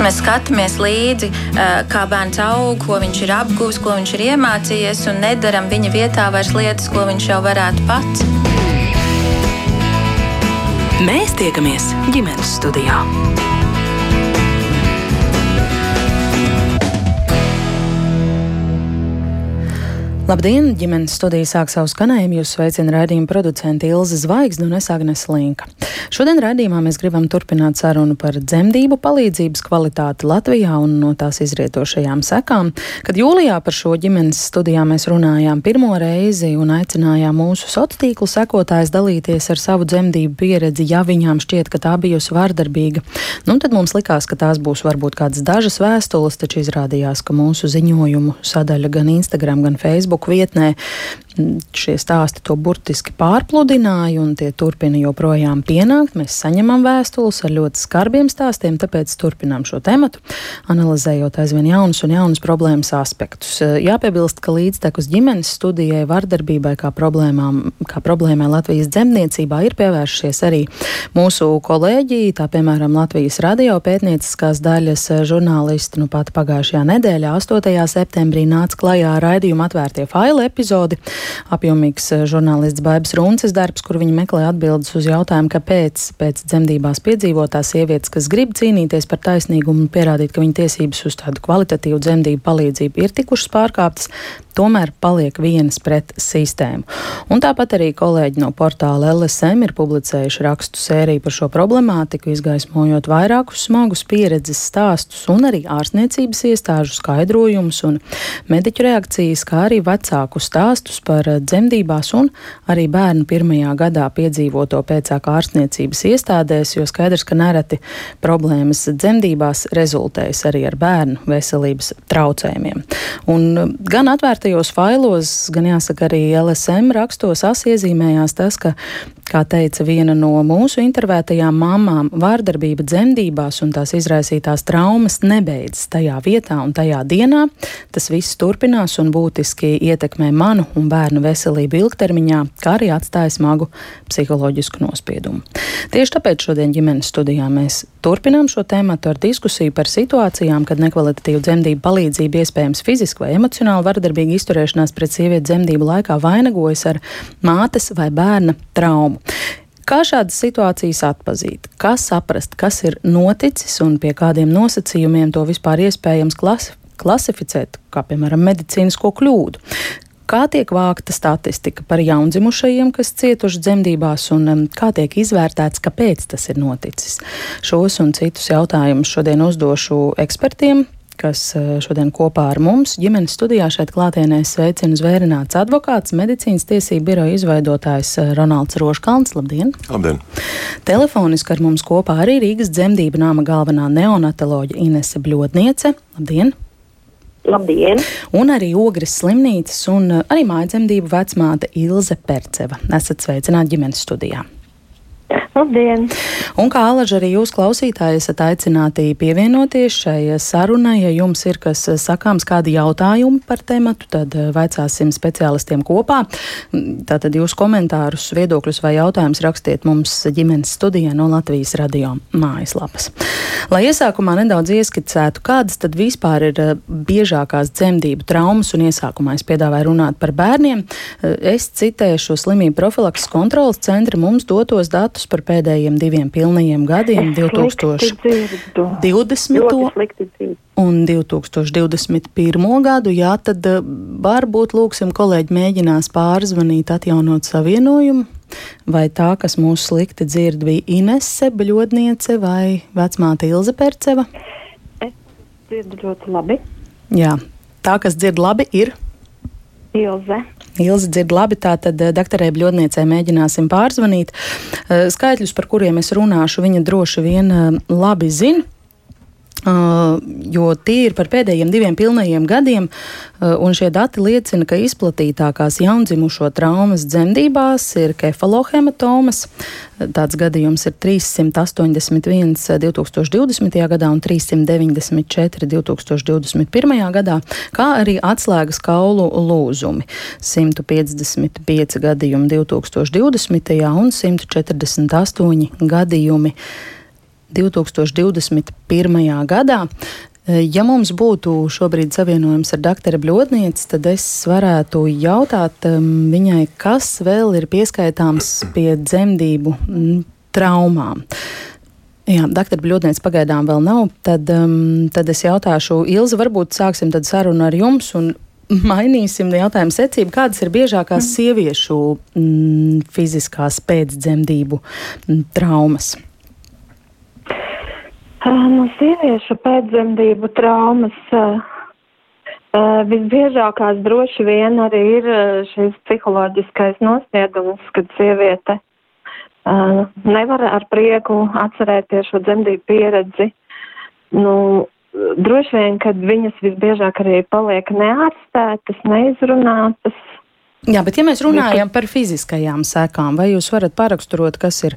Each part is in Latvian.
Mēs skatāmies līdzi, kā bērns aug, ko viņš ir apguvis, ko viņš ir iemācījies, un nedaram viņa vietā vairs lietas, ko viņš jau varētu pats. Mēs tiekamies ģimenes studijā. Labdien! ģimenes studija sāk savu skanējumu. Jūs sveicina raidījuma producenti Ilza Zvaigzne un es Agnes Linka. Šodien raidījumā mēs gribam turpināt sarunu par dzemdību palīdzības kvalitāti Latvijā un no tās izrietošajām sekām. Kad jūlijā par šo ģimenes studijā mēs runājām pirmo reizi un aicinājām mūsu sociālo tīklu sekotājus dalīties ar savu dzemdību pieredzi, ja viņām šķiet, ka tā bijusi vardarbīga, nu, tad mums likās, ka tās būs varbūt kādas dažas vēstules, taču izrādījās, ka mūsu ziņojumu sadaļa gan Instagram, gan Facebook Facebook vietnē šie stāsti to burtiski pārpludināja, un tie turpina joprojām pienākt. Mēs saņemam vēstules ar ļoti skarbiem stāstiem, tāpēc turpinām šo tematu, analizējot aizvien jaunus un jaunus problēmas aspektus. Jāpiebilst, ka līdztekus ģimenes studijai vardarbībai kā, kā problēmai Latvijas dzemdniecībā ir pievēršies arī mūsu kolēģi, tā piemēram Latvijas radio pētnieciskās daļas žurnālisti. Nu pat pagājušajā nedēļā, 8. septembrī, nāca klajā raidījuma atvērtie faili epizodi. Apjomīgs eh, žurnālists Baibs Runces darbs, kur viņi meklē atbildes uz jautājumu, kāpēc pēc dzemdībās piedzīvotās sievietes, kas grib cīnīties par taisnīgumu un pierādīt, ka viņa tiesības uz tādu kvalitatīvu dzemdību palīdzību ir tikušas pārkāptas, tomēr paliek vienas pret sistēmu. Un tāpat arī kolēģi no portāla LSM ir publicējuši rakstu sēriju par šo problemātiku, izgaismojot vairākus smagus pieredzes stāstus un arī ārstniecības iestāžu skaidrojumus un mediķu reakcijas, kā arī vecāku stāstus par dzemdībās un arī bērnu pirmajā gadā piedzīvoto pēcāk ārstniecības iestādēs, jo skaidrs, ka nereti problēmas dzemdībās rezultējas arī ar bērnu veselības traucējumiem. Un gan atvērta atvērtajos failos, gan jāsaka arī LSM rakstos, iezīmējās tas, ka, kā teica viena no mūsu intervētajām mamām, vārdarbība dzemdībās un tās izraisītās traumas nebeidzas tajā vietā un tajā dienā. Tas viss turpinās un būtiski ietekmē manu un bērnu veselību ilgtermiņā, kā arī atstāja smagu psiholoģisku nospiedumu. Tieši tāpēc šodien ģimenes studijā mēs turpinām šo tēmu ar diskusiju par situācijām, kad nekvalitatīva dzemdību palīdzība iespējams fiziski vai emocionāli vardarbīgi izturēšanās pret sievieti dzemdību laikā vainagojas ar mātes vai bērna traumu. Kā šādas situācijas atpazīt, kā saprast, kas ir noticis un pie kādiem nosacījumiem to vispār iespējams klasi klasificēt, kā piemēram medicīnisko kļūdu? Kā tiek vākta statistika par jaundzimušajiem, kas cietuši dzemdībās, un um, kā tiek izvērtēts, kāpēc tas ir noticis? Šos un citus jautājumus šodien uzdošu ekspertiem, kas eh, šodien kopā ar mums ģimenes studijā šeit klātienē sveicina zvērināts advokāts, medicīnas tiesību biroja izveidotājs eh, Ronalds Roškalns. Labdien! Labdien! Telefoniski ar mums kopā arī Rīgas dzemdību nama galvenā neonatoloģa Inese Bļodniece. Labdien! Labdien! Un arī Ogres slimnīcas un eh, arī mājdzemdību vecmāte Ilze Perceva. Esat sveicināti ģimenes studijā. Labdien! Un kā alaži arī jūs klausītāji esat aicināti pievienoties šai sarunai. Ja jums ir kas sakāms, kādi jautājumi par tematu, tad eh, vaicāsim speciālistiem kopā. Tātad jūs komentārus, viedokļus vai jautājumus rakstiet mums ģimenes studijā no Latvijas radio mājaslapas. Lai iesākumā nedaudz ieskicētu, kādas tad vispār ir eh, biežākās dzemdību traumas un iesākumā es piedāvāju runāt par bērniem, eh, es citēšu slimību profilakses kontrolas centra mums dotos datus par pēdējiem diviem pilnajiem gadiem, 2020. un 2021. gadu. Jā, tad eh, varbūt lūksim kolēģi mēģinās pārzvanīt, atjaunot savienojumu. Vai tā, kas mūs slikti dzird, bija Inese Bļodniece vai vecmāte Ilze Perceva? Es dzirdu ļoti labi. Jā, tā, kas dzird labi, ir Ilze. Ilzi dzird labi, tātad eh, doktorē Bļodniecei mēģināsim pārzvanīt. Eh, skaitļus, par kuriem es runāšu, viņa droši vien eh, labi zina. Uh, jo tie ir par pēdējiem diviem pilnajiem gadiem, uh, un šie dati liecina, ka izplatītākās jaundzimušo traumas dzemdībās ir kefalohematomas. Tāds gadījums ir 381 2020. gadā un 394 2021. gadā, kā arī atslēgas kaulu lūzumi - 155 gadījumi 2020. un 148 gadījumi 2021. gadā. Ja mums būtu šobrīd savienojums ar doktoru Bļodnieci, tad es varētu jautāt viņai, kas vēl ir pieskaitāms pie dzemdību traumām. Jā, doktora Bļodniece pagaidām vēl nav. Tad, um, tad es jautāšu, Ilza, varbūt sāksim sarunu ar jums. Mainīsim jautājumu secību. Kādas ir biežākās sieviešu mm, fiziskās pēcdzemdību traumas? No sieviešu pēcdzemdību traumas visbiežākās droši vien arī ir šis psiholoģiskais nospiedums, kad sieviete nevar ar prieku atcerēties šo dzemdību pieredzi. Nu, droši vien, kad viņas visbiežāk arī paliek neārstētas, neizrunātas, Jā, bet ja mēs runājam par fiziskajām sekām, vai jūs varat paraksturot, kas ir,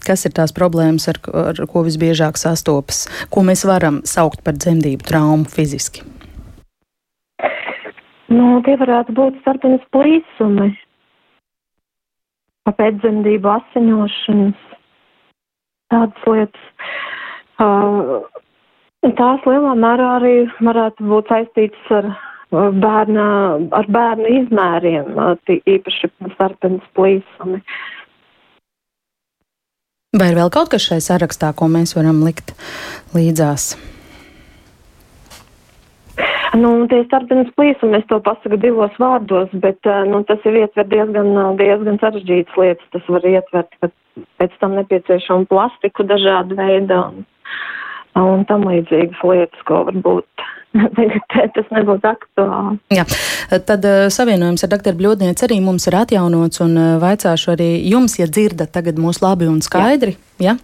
kas ir tās problēmas, ar, ar ko visbiežāk sastopas, ko mēs varam saukt par dzemdību traumu fiziski? Nu, tie varētu būt starpenes plīsumi, pēcdzemdību asiņošanas, tādas lietas. Uh, tās lielā mērā arī varētu būt saistītas ar bērna, ar bērnu izmēriem, īpaši starpenes plīsumi. Vai ir vēl kaut kas šai sarakstā, ko mēs varam likt līdzās? Nu, tie starpenes plīsumi, es to pasaku divos vārdos, bet nu, tas ir ietver diezgan, diezgan sarežģītas lietas. Tas var ietvert, pēc tam nepieciešama plastiku dažādu veidu un, un tam līdzīgas lietas, ko varbūt tas nebūtu aktuāli. Jā. Tad uh, savienojums ar doktoru Bļodnieci arī mums ir atjaunots un uh, vaicāšu arī jums, ja dzirdat tagad mūs labi un skaidri. Jā.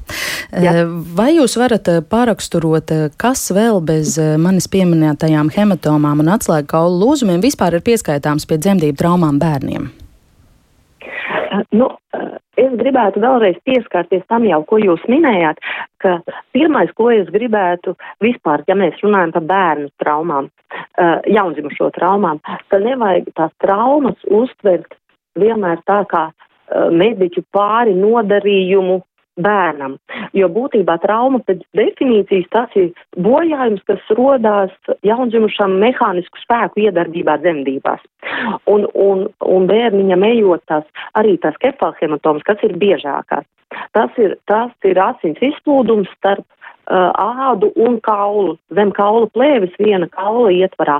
Ja? Jā. Vai jūs varat pāraksturot, kas vēl bez manis pieminētajām hematomām un atslēgu kaulu lūzumiem vispār ir pieskaitāms pie dzemdību traumām bērniem? Nu, es gribētu vēlreiz pieskarties tam jau, ko jūs minējāt, ka pirmais, ko es gribētu vispār, ja mēs runājam par bērnu traumām, jaundzimušo traumām, ka nevajag tās traumas uztvert vienmēr tā kā mediķu pāri nodarījumu bērnam. Jo būtībā trauma pēc definīcijas tas ir bojājums, kas rodās jaundzimušam mehānisku spēku iedarbībā dzemdībās. Un, un, un bērniņam ejot tās arī tās kefalhematomas, kas ir biežākās. Tas ir, tas ir asins izplūdums starp Uh, ādu un kaulu, zem kaula plēvis viena kaula ietvarā.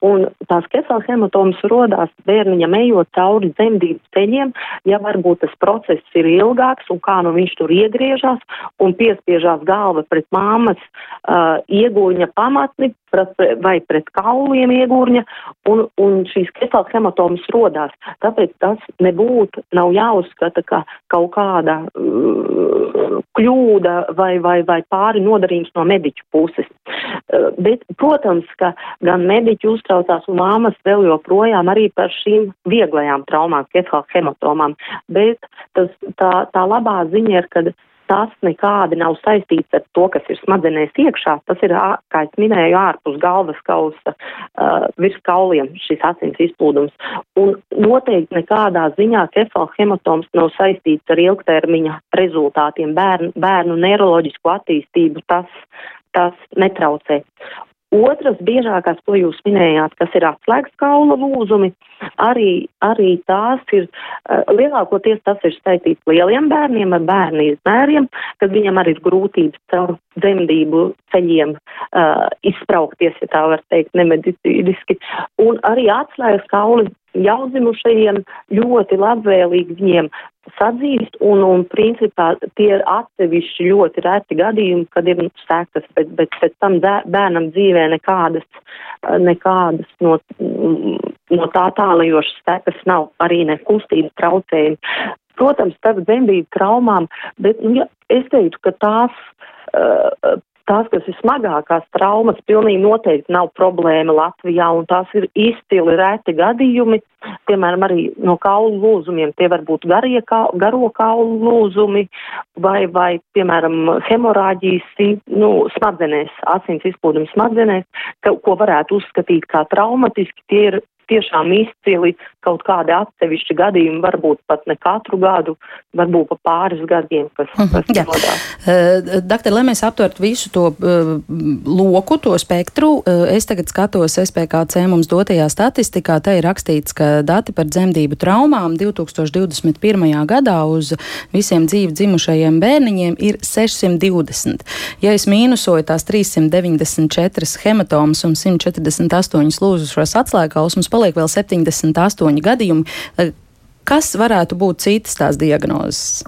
Un tās kefalhematomas rodās bērniņam ejot cauri dzemdību ceļiem, ja varbūt tas process ir ilgāks un kā nu viņš tur iegriežās un piespiežās galva pret māmas uh, iegūņa pamatni pret, vai pret kauliem iegūņa un, un šīs kefalhematomas rodās. Tāpēc tas nebūtu, nav jāuzskata, ka kaut kāda uh, kļūda vai, vai, vai pāri nodarījums no mediķu puses. Eh, bet, protams, ka gan mediķi uztraucās un māmas vēl joprojām arī par šīm vieglajām traumām, kefalhematomām, bet tas, tā, tā labā ziņa ir, ka tas nekādi nav saistīts ar to, kas ir smadzenēs iekšā. Tas ir, kā es minēju, ārpus galvas kausa, uh, virs kauliem šis asins izplūdums. Un noteikti nekādā ziņā kefalhematoms nav saistīts ar ilgtermiņa rezultātiem bērnu, bērnu neiroloģisku attīstību. Tas, tas netraucē. Otras biežākās, ko jūs minējāt, kas ir atslēgas kaula lūzumi, arī, arī tās ir, uh, lielākoties tas ir saistīts lieliem bērniem ar bērnu izmēriem, kad viņam arī ir grūtības caur dzemdību ceļiem uh, izspraukties, ja tā var teikt, nemedicīniski. Un arī atslēgas kauli jaundzimušajiem ļoti labvēlīgi viņiem sadzīst, un, un principā tie ir atsevišķi ļoti reti gadījumi, kad ir sekas, bet, bet pēc tam bērnam dzīvē nekādas, nekādas no, no tā tālajošas sekas nav, arī ne kustības traucējumi. Protams, starp dzemdību traumām, bet nu, ja, es teiktu, ka tās uh, tās, kas ir smagākās traumas, pilnīgi noteikti nav problēma Latvijā, un tās ir izcili reti gadījumi, piemēram, arī no kaulu lūzumiem, tie var būt garie, kā, garo kaulu lūzumi, vai, vai, piemēram, hemorāģijas, nu, smadzenēs, asins izplūdums smadzenēs, ka, ko varētu uzskatīt kā traumatiski, tie ir tiešām izcili kaut kādi atsevišķi gadījumi, varbūt pat ne katru gadu, varbūt pa pāris gadiem, kas, -hmm, kas rodās. Uh, Dakter, lai mēs aptvertu visu to uh, loku, to spektru, uh, es tagad skatos SPKC mums dotajā statistikā, te ir rakstīts, ka dati par dzemdību traumām 2021. gadā uz visiem dzīvi dzimušajiem bērniņiem ir 620. Ja es mīnusoju tās 394 hematomas un 148 lūzušos atslēgkausmus, paliek vēl 78 gadījumi. Kas varētu būt citas tās diagnozes?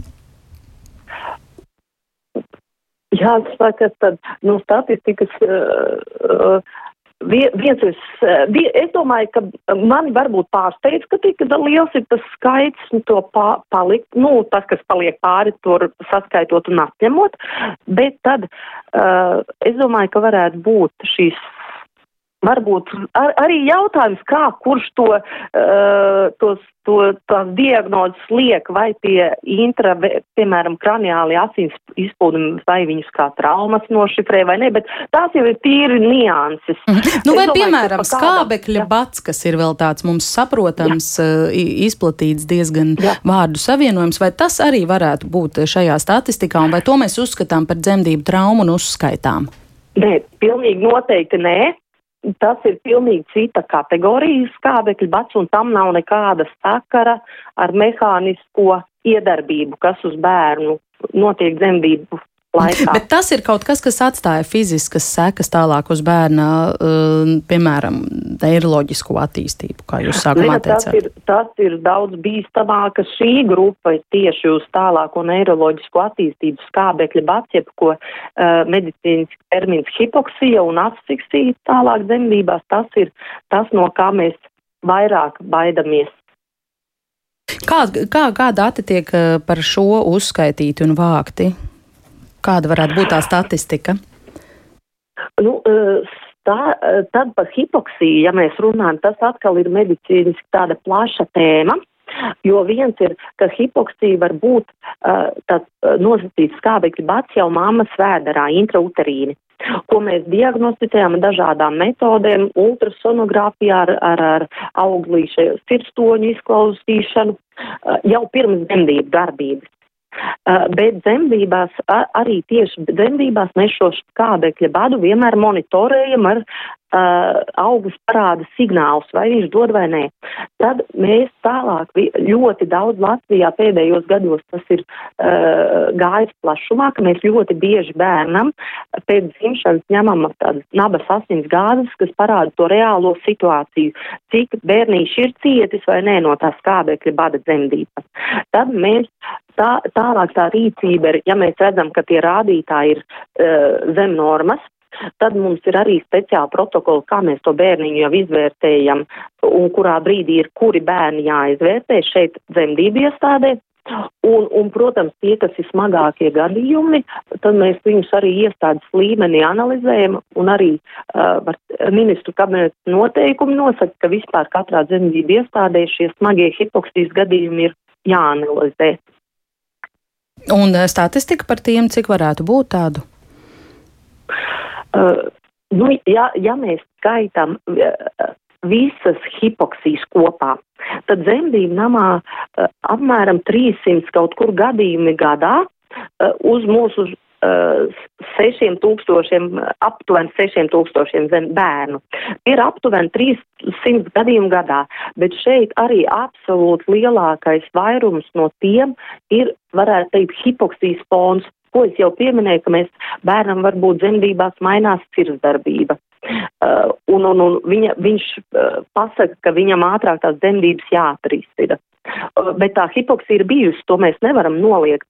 Jāsaka, tad no statistikas uh, uh, viens ir, es domāju, ka mani varbūt pārsteidz, ka tik liels ir tas skaits, nu, to pa, palikt, nu, tas, kas paliek pāri, tur saskaitot un atņemot, bet tad uh, es domāju, ka varētu būt šīs Varbūt ar, arī jautājums, kā kurš to, uh, tos, to tās diagnozes liek, vai pie intra, piemēram, kraniāli asins izplūdumi, vai viņus kā traumas nošifrē vai ne, bet tās jau ir tīri nianses. Mm -hmm. Nu, vai, domāju, piemēram, skābekļa jā. bats, kas ir vēl tāds mums saprotams, jā. uh, izplatīts diezgan jā. vārdu savienojums, vai tas arī varētu būt šajā statistikā, un vai to mēs uzskatām par dzemdību traumu un uzskaitām? Nē, pilnīgi noteikti nē tas ir pilnīgi cita kategorija skābekļa bats, un tam nav nekāda sakara ar mehānisko iedarbību, kas uz bērnu notiek dzemdību laikā. Bet tas ir kaut kas, kas atstāja fiziskas sekas tālāk uz bērna, uh, piemēram, neiroloģisko attīstību, kā jūs sākumā teicāt. Tas ir, tas ir daudz bīstamāk, ka šī grupa ir tieši uz tālāko neiroloģisko attīstību skābekļa jeb ko uh, medicīniski termins hipoksija un asfiksija tālāk dzemdībās. Tas ir tas, no kā mēs vairāk baidamies. Kā, kā, kā dati tiek uh, par šo uzskaitīti un vākti? Kāda varētu būt tā statistika? Nu, tā, tad par hipoksiju, ja mēs runājam, tas atkal ir medicīniski tāda plaša tēma. Jo viens ir, ka hipoksija var būt uh, tāds nosacīts skābekļa bats jau mammas vēderā, intrauterīni, ko mēs diagnosticējam dažādām metodēm, ultrasonogrāfijā ar, ar, ar auglīšu sirstoņu izklausīšanu uh, jau pirms dzemdību darbības. Uh, bet dzemdībās, arī tieši dzemdībās mēs šo skābekļa badu vienmēr monitorējam ar uh, augus parāda signālus, vai viņš dod vai nē. Tad mēs tālāk ļoti daudz Latvijā pēdējos gados tas ir uh, gājis plašumā, ka mēs ļoti bieži bērnam pēc dzimšanas ņemam tādas nabas asins gāzes, kas parāda to reālo situāciju, cik bērnīši ir cietis vai nē no tā skābekļa bada dzemdības. Tad mēs tā, tālāk tā rīcība ir, ja mēs redzam, ka tie rādītāji ir uh, zem normas, tad mums ir arī speciāli protokoli, kā mēs to bērniņu jau izvērtējam un kurā brīdī ir kuri bērni jāizvērtē šeit dzemdību iestādē. Un, un, protams, tie, kas ir smagākie gadījumi, tad mēs viņus arī iestādes līmenī analizējam un arī uh, ministru kabineta noteikumi nosaka, ka vispār katrā dzemdību iestādē šie smagie hipoksijas gadījumi ir jāanalizē. Un eh, statistika par tiem, cik varētu būt tādu? Uh, nu, ja, ja mēs skaitām uh, visas hipoksijas kopā, tad dzemdību namā uh, apmēram 300 kaut kur gadījumi gadā uh, uz mūsu sešiem tūkstošiem, aptuveni sešiem tūkstošiem zem bērnu. Ir aptuveni 300 gadījumu gadā, bet šeit arī absolūti lielākais vairums no tiem ir, varētu teikt, hipoksijas fons, ko es jau pieminēju, ka mēs bērnam varbūt dzemdībās mainās sirdsdarbība. Uh, un, un, un viņa, viņš uh, pasaka, ka viņam ātrāk tās dzemdības jāatrisina. Bet tā hipoksija ir bijusi, to mēs nevaram noliegt.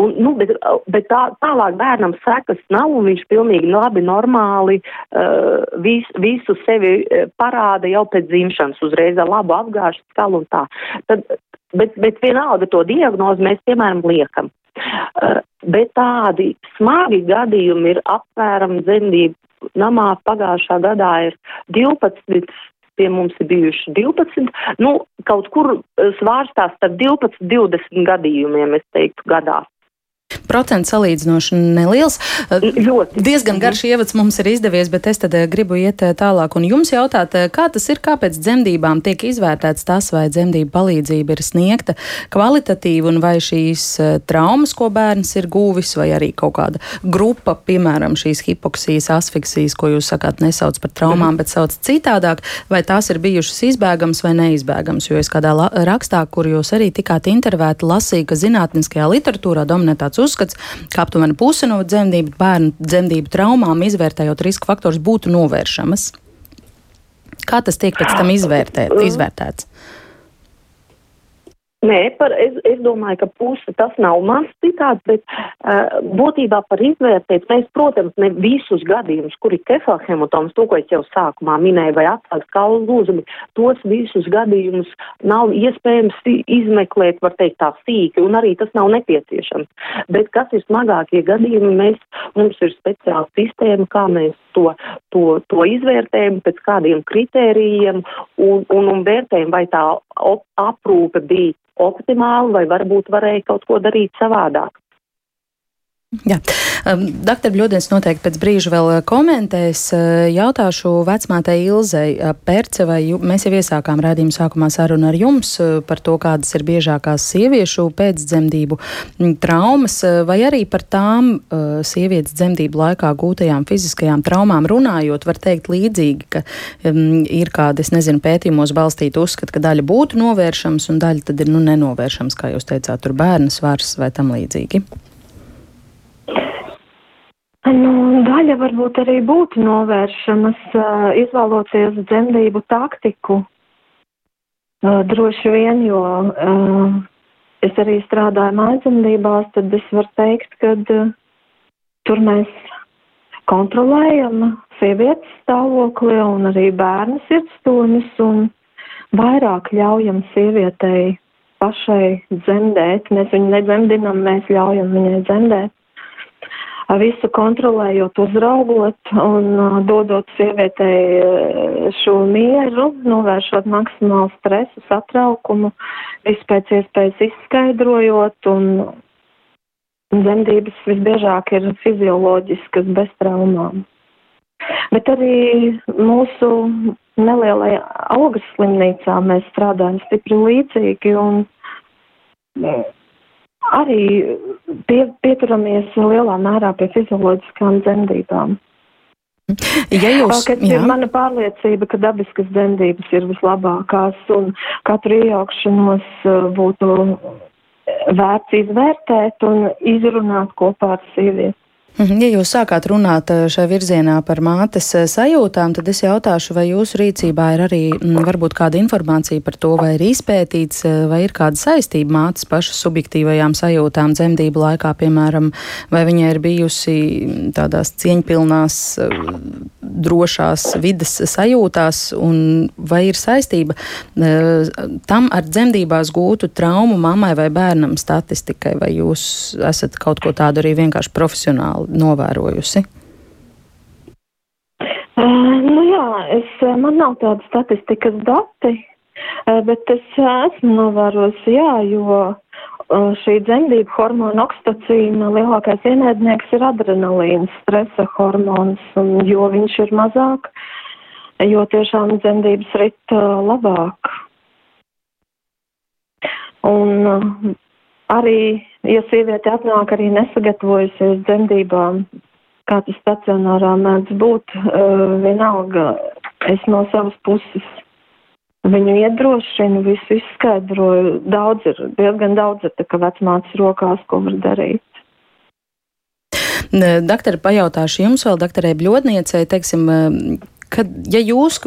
Un, nu, bet bet tā, tālāk bērnam sekas nav, un viņš pilnīgi labi, normāli uh, vis, visu sevi uh, parāda jau pēc dzimšanas, uzreiz ar labu apgāžu skalu un tā. Tad, bet, bet vienalga to diagnozi mēs, piemēram, liekam. Uh, bet tādi smagi gadījumi ir apmēram dzemdību namā pagājušā gadā ir 12, pie mums ir bijuši 12, nu, kaut kur svārstās starp 12, 20 gadījumiem, es teiktu, gadā. Procents salīdzinoši neliels. Ļoti. Diezgan garš ievads mums ir izdevies, bet es tad gribu iet tālāk un jums jautāt, kā tas ir, kāpēc dzemdībām tiek izvērtēts tas, vai dzemdību palīdzība ir sniegta kvalitatīvi un vai šīs traumas, ko bērns ir guvis, vai arī kaut kāda grupa, piemēram, šīs hipoksijas, asfiksijas, ko jūs sakāt, nesauc par traumām, bet sauc citādāk, vai tās ir bijušas izbēgams vai neizbēgams, jo es kādā rakstā, kur jūs arī tikāt intervēti, lasīju, ka zinātniskajā literatūrā dominē tāds uzskats, ka aptuveni puse no dzemdību bērnu dzemdību traumām, izvērtējot riska faktors, būtu novēršamas. Kā tas tiek pēc tam izvērtēt, izvērtēts? Nē, par, es, es domāju, ka puse tas nav mans citāts, bet uh, būtībā par izvērtēt mēs, protams, ne visus gadījumus, kuri kefalhematoma, to, ko es jau sākumā minēju, vai atsāks kaulu lūzumi, tos visus gadījumus nav iespējams izmeklēt, var teikt, tā sīki, un arī tas nav nepieciešams. Bet kas ir smagākie gadījumi, mēs, mums ir speciāla sistēma, kā mēs to, to, to izvērtējam, pēc kādiem kritērijiem un, un, un vērtējam, vai tā aprūpe bija optimāli, vai varbūt varēja kaut ko darīt savādāk. Jā. Doktor Bļodens noteikti pēc brīža vēl uh, komentēs. Uh, jautāšu vecmātei Ilzei uh, Percevai. Mēs jau iesākām rādījumu sākumā sarunu ar jums par to, kādas ir biežākās sieviešu pēcdzemdību traumas, vai arī par tām sievietes dzemdību laikā gūtajām fiziskajām traumām runājot, var teikt līdzīgi, ka um, ir kādi, es nezinu, pētījumos balstīti uzskat, ka daļa būtu novēršams un daļa tad ir nu, nenovēršams, kā jūs teicāt, tur bērnu svars vai tam līdzīgi. Nu, daļa varbūt arī būtu novēršamas, uh, izvēloties dzemdību taktiku. Droši vien, jo es arī strādāju mājdzemdībās, tad es varu teikt, ka tur mēs kontrolējam sievietes stāvokli un arī bērnu sirdstoņus un vairāk ļaujam sievietei pašai dzemdēt. Mēs viņu nedzemdinam, mēs ļaujam viņai dzemdēt visu kontrolējot, uzraugot un uh, dodot sievietei uh, šo mieru, novēršot maksimālu stresu, satraukumu, visu pēc iespējas izskaidrojot un dzemdības visbiežāk ir fizioloģiskas bez traumām. Bet arī mūsu nelielajā algas slimnīcā mēs strādājam stipri līdzīgi un arī pie, pieturamies lielā mērā pie fizioloģiskām dzemdībām. Ja jūs, Kas ir mana pārliecība, ka dabiskas dzemdības ir vislabākās un katru iejaukšanos uh, būtu vērts izvērtēt un izrunāt kopā ar sievieti. Mhm, ja jūs sākāt runāt eh, šajā virzienā par mātes eh, sajūtām, tad es jautāšu, vai jūsu rīcībā ir arī mm, varbūt kāda informācija par to, vai ir izpētīts, eh, vai ir kāda saistība mātes pašas subjektīvajām sajūtām dzemdību laikā, piemēram, vai viņai ir bijusi mm, tādās cieņpilnās, drošās vidas sajūtās, un vai ir saistība tam ar dzemdībās gūtu traumu mammai vai bērnam statistikai, vai jūs esat kaut ko tādu arī vienkārši profesionāli novērojusi? Uh, nu jā, es, man nav tāda statistikas dati, bet es esmu novērojusi, jā, jo šī dzemdību hormona okstacīna lielākais ienaidnieks ir adrenalīns, stresa hormons, un jo viņš ir mazāk, jo tiešām dzemdības rit labāk. Un arī ja sieviete atnāk arī nesagatavojusies dzemdībām, kā tas stacionārā mēdz būt, uh, vienalga es no savas puses viņu iedrošinu, visu izskaidroju. Daudz ir, diezgan daudz ir tā kā vecmātes rokās, ko var darīt. Doktori, pajautāšu jums vēl, doktorē Bļodniecei, teiksim, ka, ja jūs,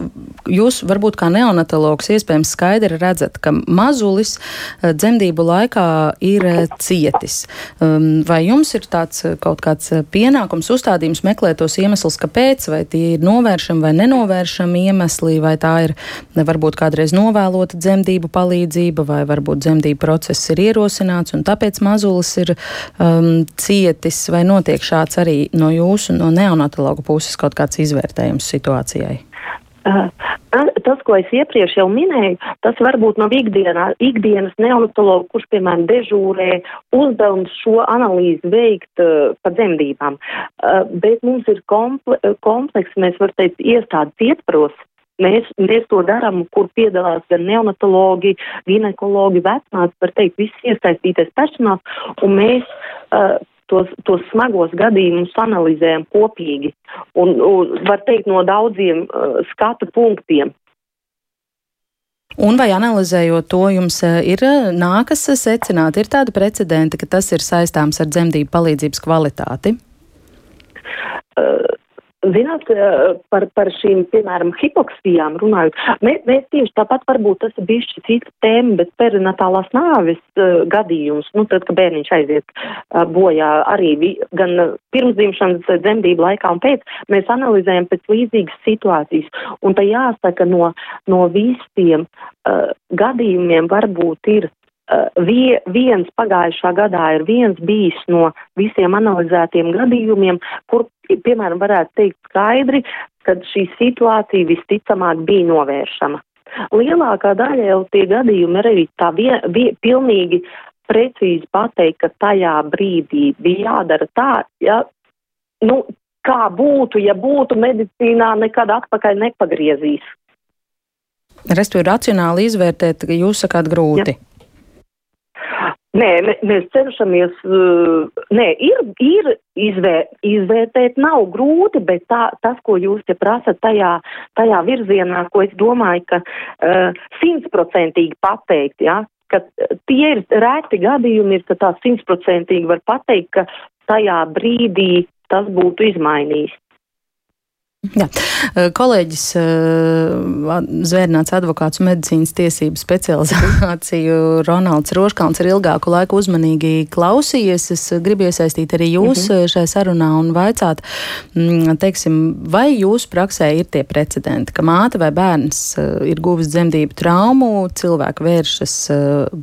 jūs varbūt kā neonatologs iespējams skaidri redzat, ka mazulis eh, dzemdību laikā ir eh, cietis, um, vai jums ir tāds eh, kaut kāds pienākums, uzstādījums meklēt tos iemeslus, kāpēc, vai tie ir novēršami vai nenovēršami iemesli, vai tā ir varbūt kādreiz novēlota dzemdību palīdzība, vai varbūt dzemdību process ir ierosināts, un tāpēc mazulis ir um, cietis, vai notiek šāds arī no jūsu, no neonatologa puses kaut kāds izvērtējums situācijā? Situācijai? Tas, ko es iepriekš jau minēju, tas varbūt nav ikdienā, ikdienas neonatologu, kurš, piemēram, dežūrē uzdevums šo analīzi veikt uh, pa dzemdībām. Uh, bet mums ir komple kompleks, mēs var teikt, iestādes ietvaros. Mēs, mēs to darām, kur piedalās gan neonatologi, ginekologi, vecmāts, var teikt, viss iesaistītais personāls, un mēs uh, tos, tos smagos gadījumus analizējam kopīgi un, un var teikt no daudziem uh, skatu punktiem. Un vai analizējot to, jums uh, ir uh, nākas secināt, ir tāda precedenta, ka tas ir saistāms ar dzemdību palīdzības kvalitāti? Uh, Zināt, eh, par, par šīm, piemēram, hipoksijām runājot, mēs, mēs tieši tāpat varbūt tas ir bijis cita tēma, bet perinatālās nāves uh, gadījums, nu tad, ka bērniņš aiziet uh, bojā arī vi, gan pirmsdzimšanas dzemdību laikā un pēc, mēs analizējam pēc līdzīgas situācijas. Un tā jāsaka, no, no visiem uh, gadījumiem varbūt ir vie, viens pagājušā gadā ir viens bijis no visiem analizētiem gadījumiem, kur, piemēram, varētu teikt skaidri, ka šī situācija visticamāk bija novēršama. Lielākā daļa jau tie gadījumi arī tā vie, vie, pilnīgi precīzi pateikt, ka tajā brīdī bija jādara tā, ja, nu, kā būtu, ja būtu medicīnā nekad atpakaļ nepagriezīs. Respektīvi, racionāli izvērtēt, ka jūs sakāt grūti. Ja. Nē, mēs cenšamies, nē, ir, ir izvēr, izvērtēt, nav grūti, bet tā, tas, ko jūs te prasat tajā, tajā virzienā, ko es domāju, ka simtprocentīgi uh, pateikt, ja, ka tie ir rēti gadījumi, ir, ka tā simtprocentīgi var pateikt, ka tajā brīdī tas būtu izmainījis. Jā. Kolēģis Zvērnāts advokāts medicīnas tiesību specializāciju Ronalds Roškalns ir ilgāku laiku uzmanīgi klausījies. Es gribu iesaistīt arī jūs mm -hmm. šajā sarunā un vaicāt, mm, teiksim, vai jūsu praksē ir tie precedenti, ka māte vai bērns ir guvis dzemdību traumu, cilvēki vēršas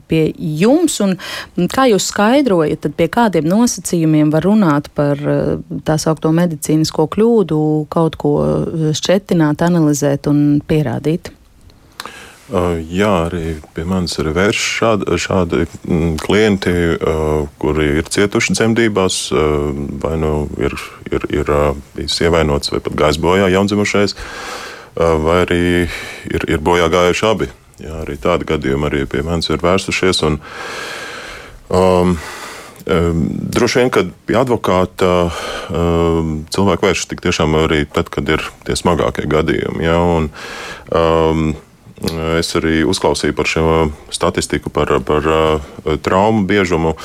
pie jums un kā jūs skaidrojat, tad pie kādiem nosacījumiem var runāt par tā saukto medicīnisko kļūdu kaut ko šķetināt, analizēt un pierādīt? Jā, arī pie manis ir vērš šādi, šādi mm, klienti, kuri ir cietuši dzemdībās, vai nu ir, ir, ir bijis ievainots vai pat gājis bojā jaundzimušais, vai arī ir, ir bojā gājuši abi. Jā, arī tādi gadījumi arī pie manis ir vērsušies. Un, um, droši vien, kad pie advokāta ehm, cilvēku vēršas tik tiešām arī tad, kad ir tie smagākie gadījumi. Ja, un, um, Es arī uzklausīju par šo statistiku, par, par uh, traumu biežumu.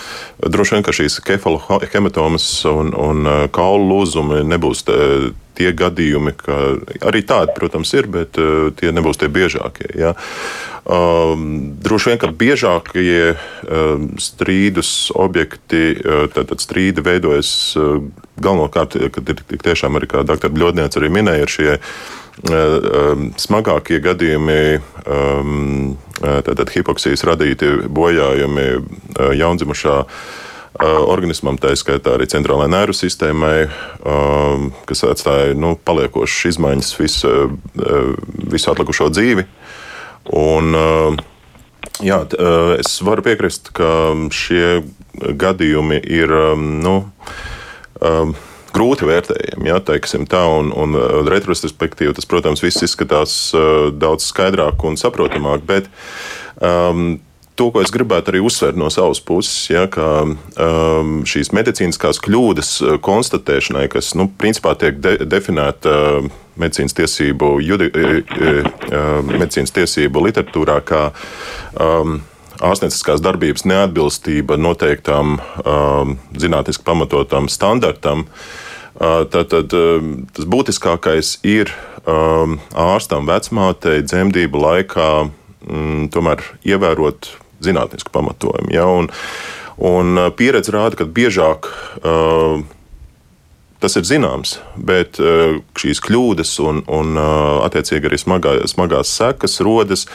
Droši vien, ka šīs kefalohematomas un, un uh, kaulu lūzumi nebūs tie gadījumi, ka arī tādi, protams, ir, bet uh, tie nebūs tie biežākie. Ja. Um, droši vien, ka biežākie um, strīdus objekti, uh, tad, tad strīdi veidojas galvenokārt, kad ir tiešām arī, kā doktora Bļodniece arī minēja, ir šie smagākie gadījumi, um, tātad hipoksijas radīti bojājumi uh, jaundzimušā organismam, tā izskaitā arī centrālajai nervu sistēmai, kas atstāja nu, paliekošas izmaiņas visu, visu atlikušo dzīvi. Un, jā, es varu piekrist, ka šie gadījumi ir nu, grūti vērtējami. Ja, tā, un, un retrospektīvi tas, protams, viss izskatās daudz skaidrāk un saprotamāk. Bet, um, to, ko es gribētu arī uzsvērt no savas puses, ja, ka um, šīs medicīniskās kļūdas konstatēšanai, kas nu, principā tiek de definēta uh, medicīnas tiesību, judi, uh, medicīnas tiesību literatūrā, kā um, ārstnieciskās darbības neatbilstība noteiktām um, zinātniski pamatotam standartam. Uh, tad, tad um, tas būtiskākais ir ārstam, vecmātei dzemdību laikā tomēr ievērot zinātnisku pamatojumu. Ja? Un, un uh, pieredze rāda, ka biežāk uh, tas ir zināms, bet uh, šīs kļūdas un, un uh, attiecīgi arī smagā, smagās sekas rodas.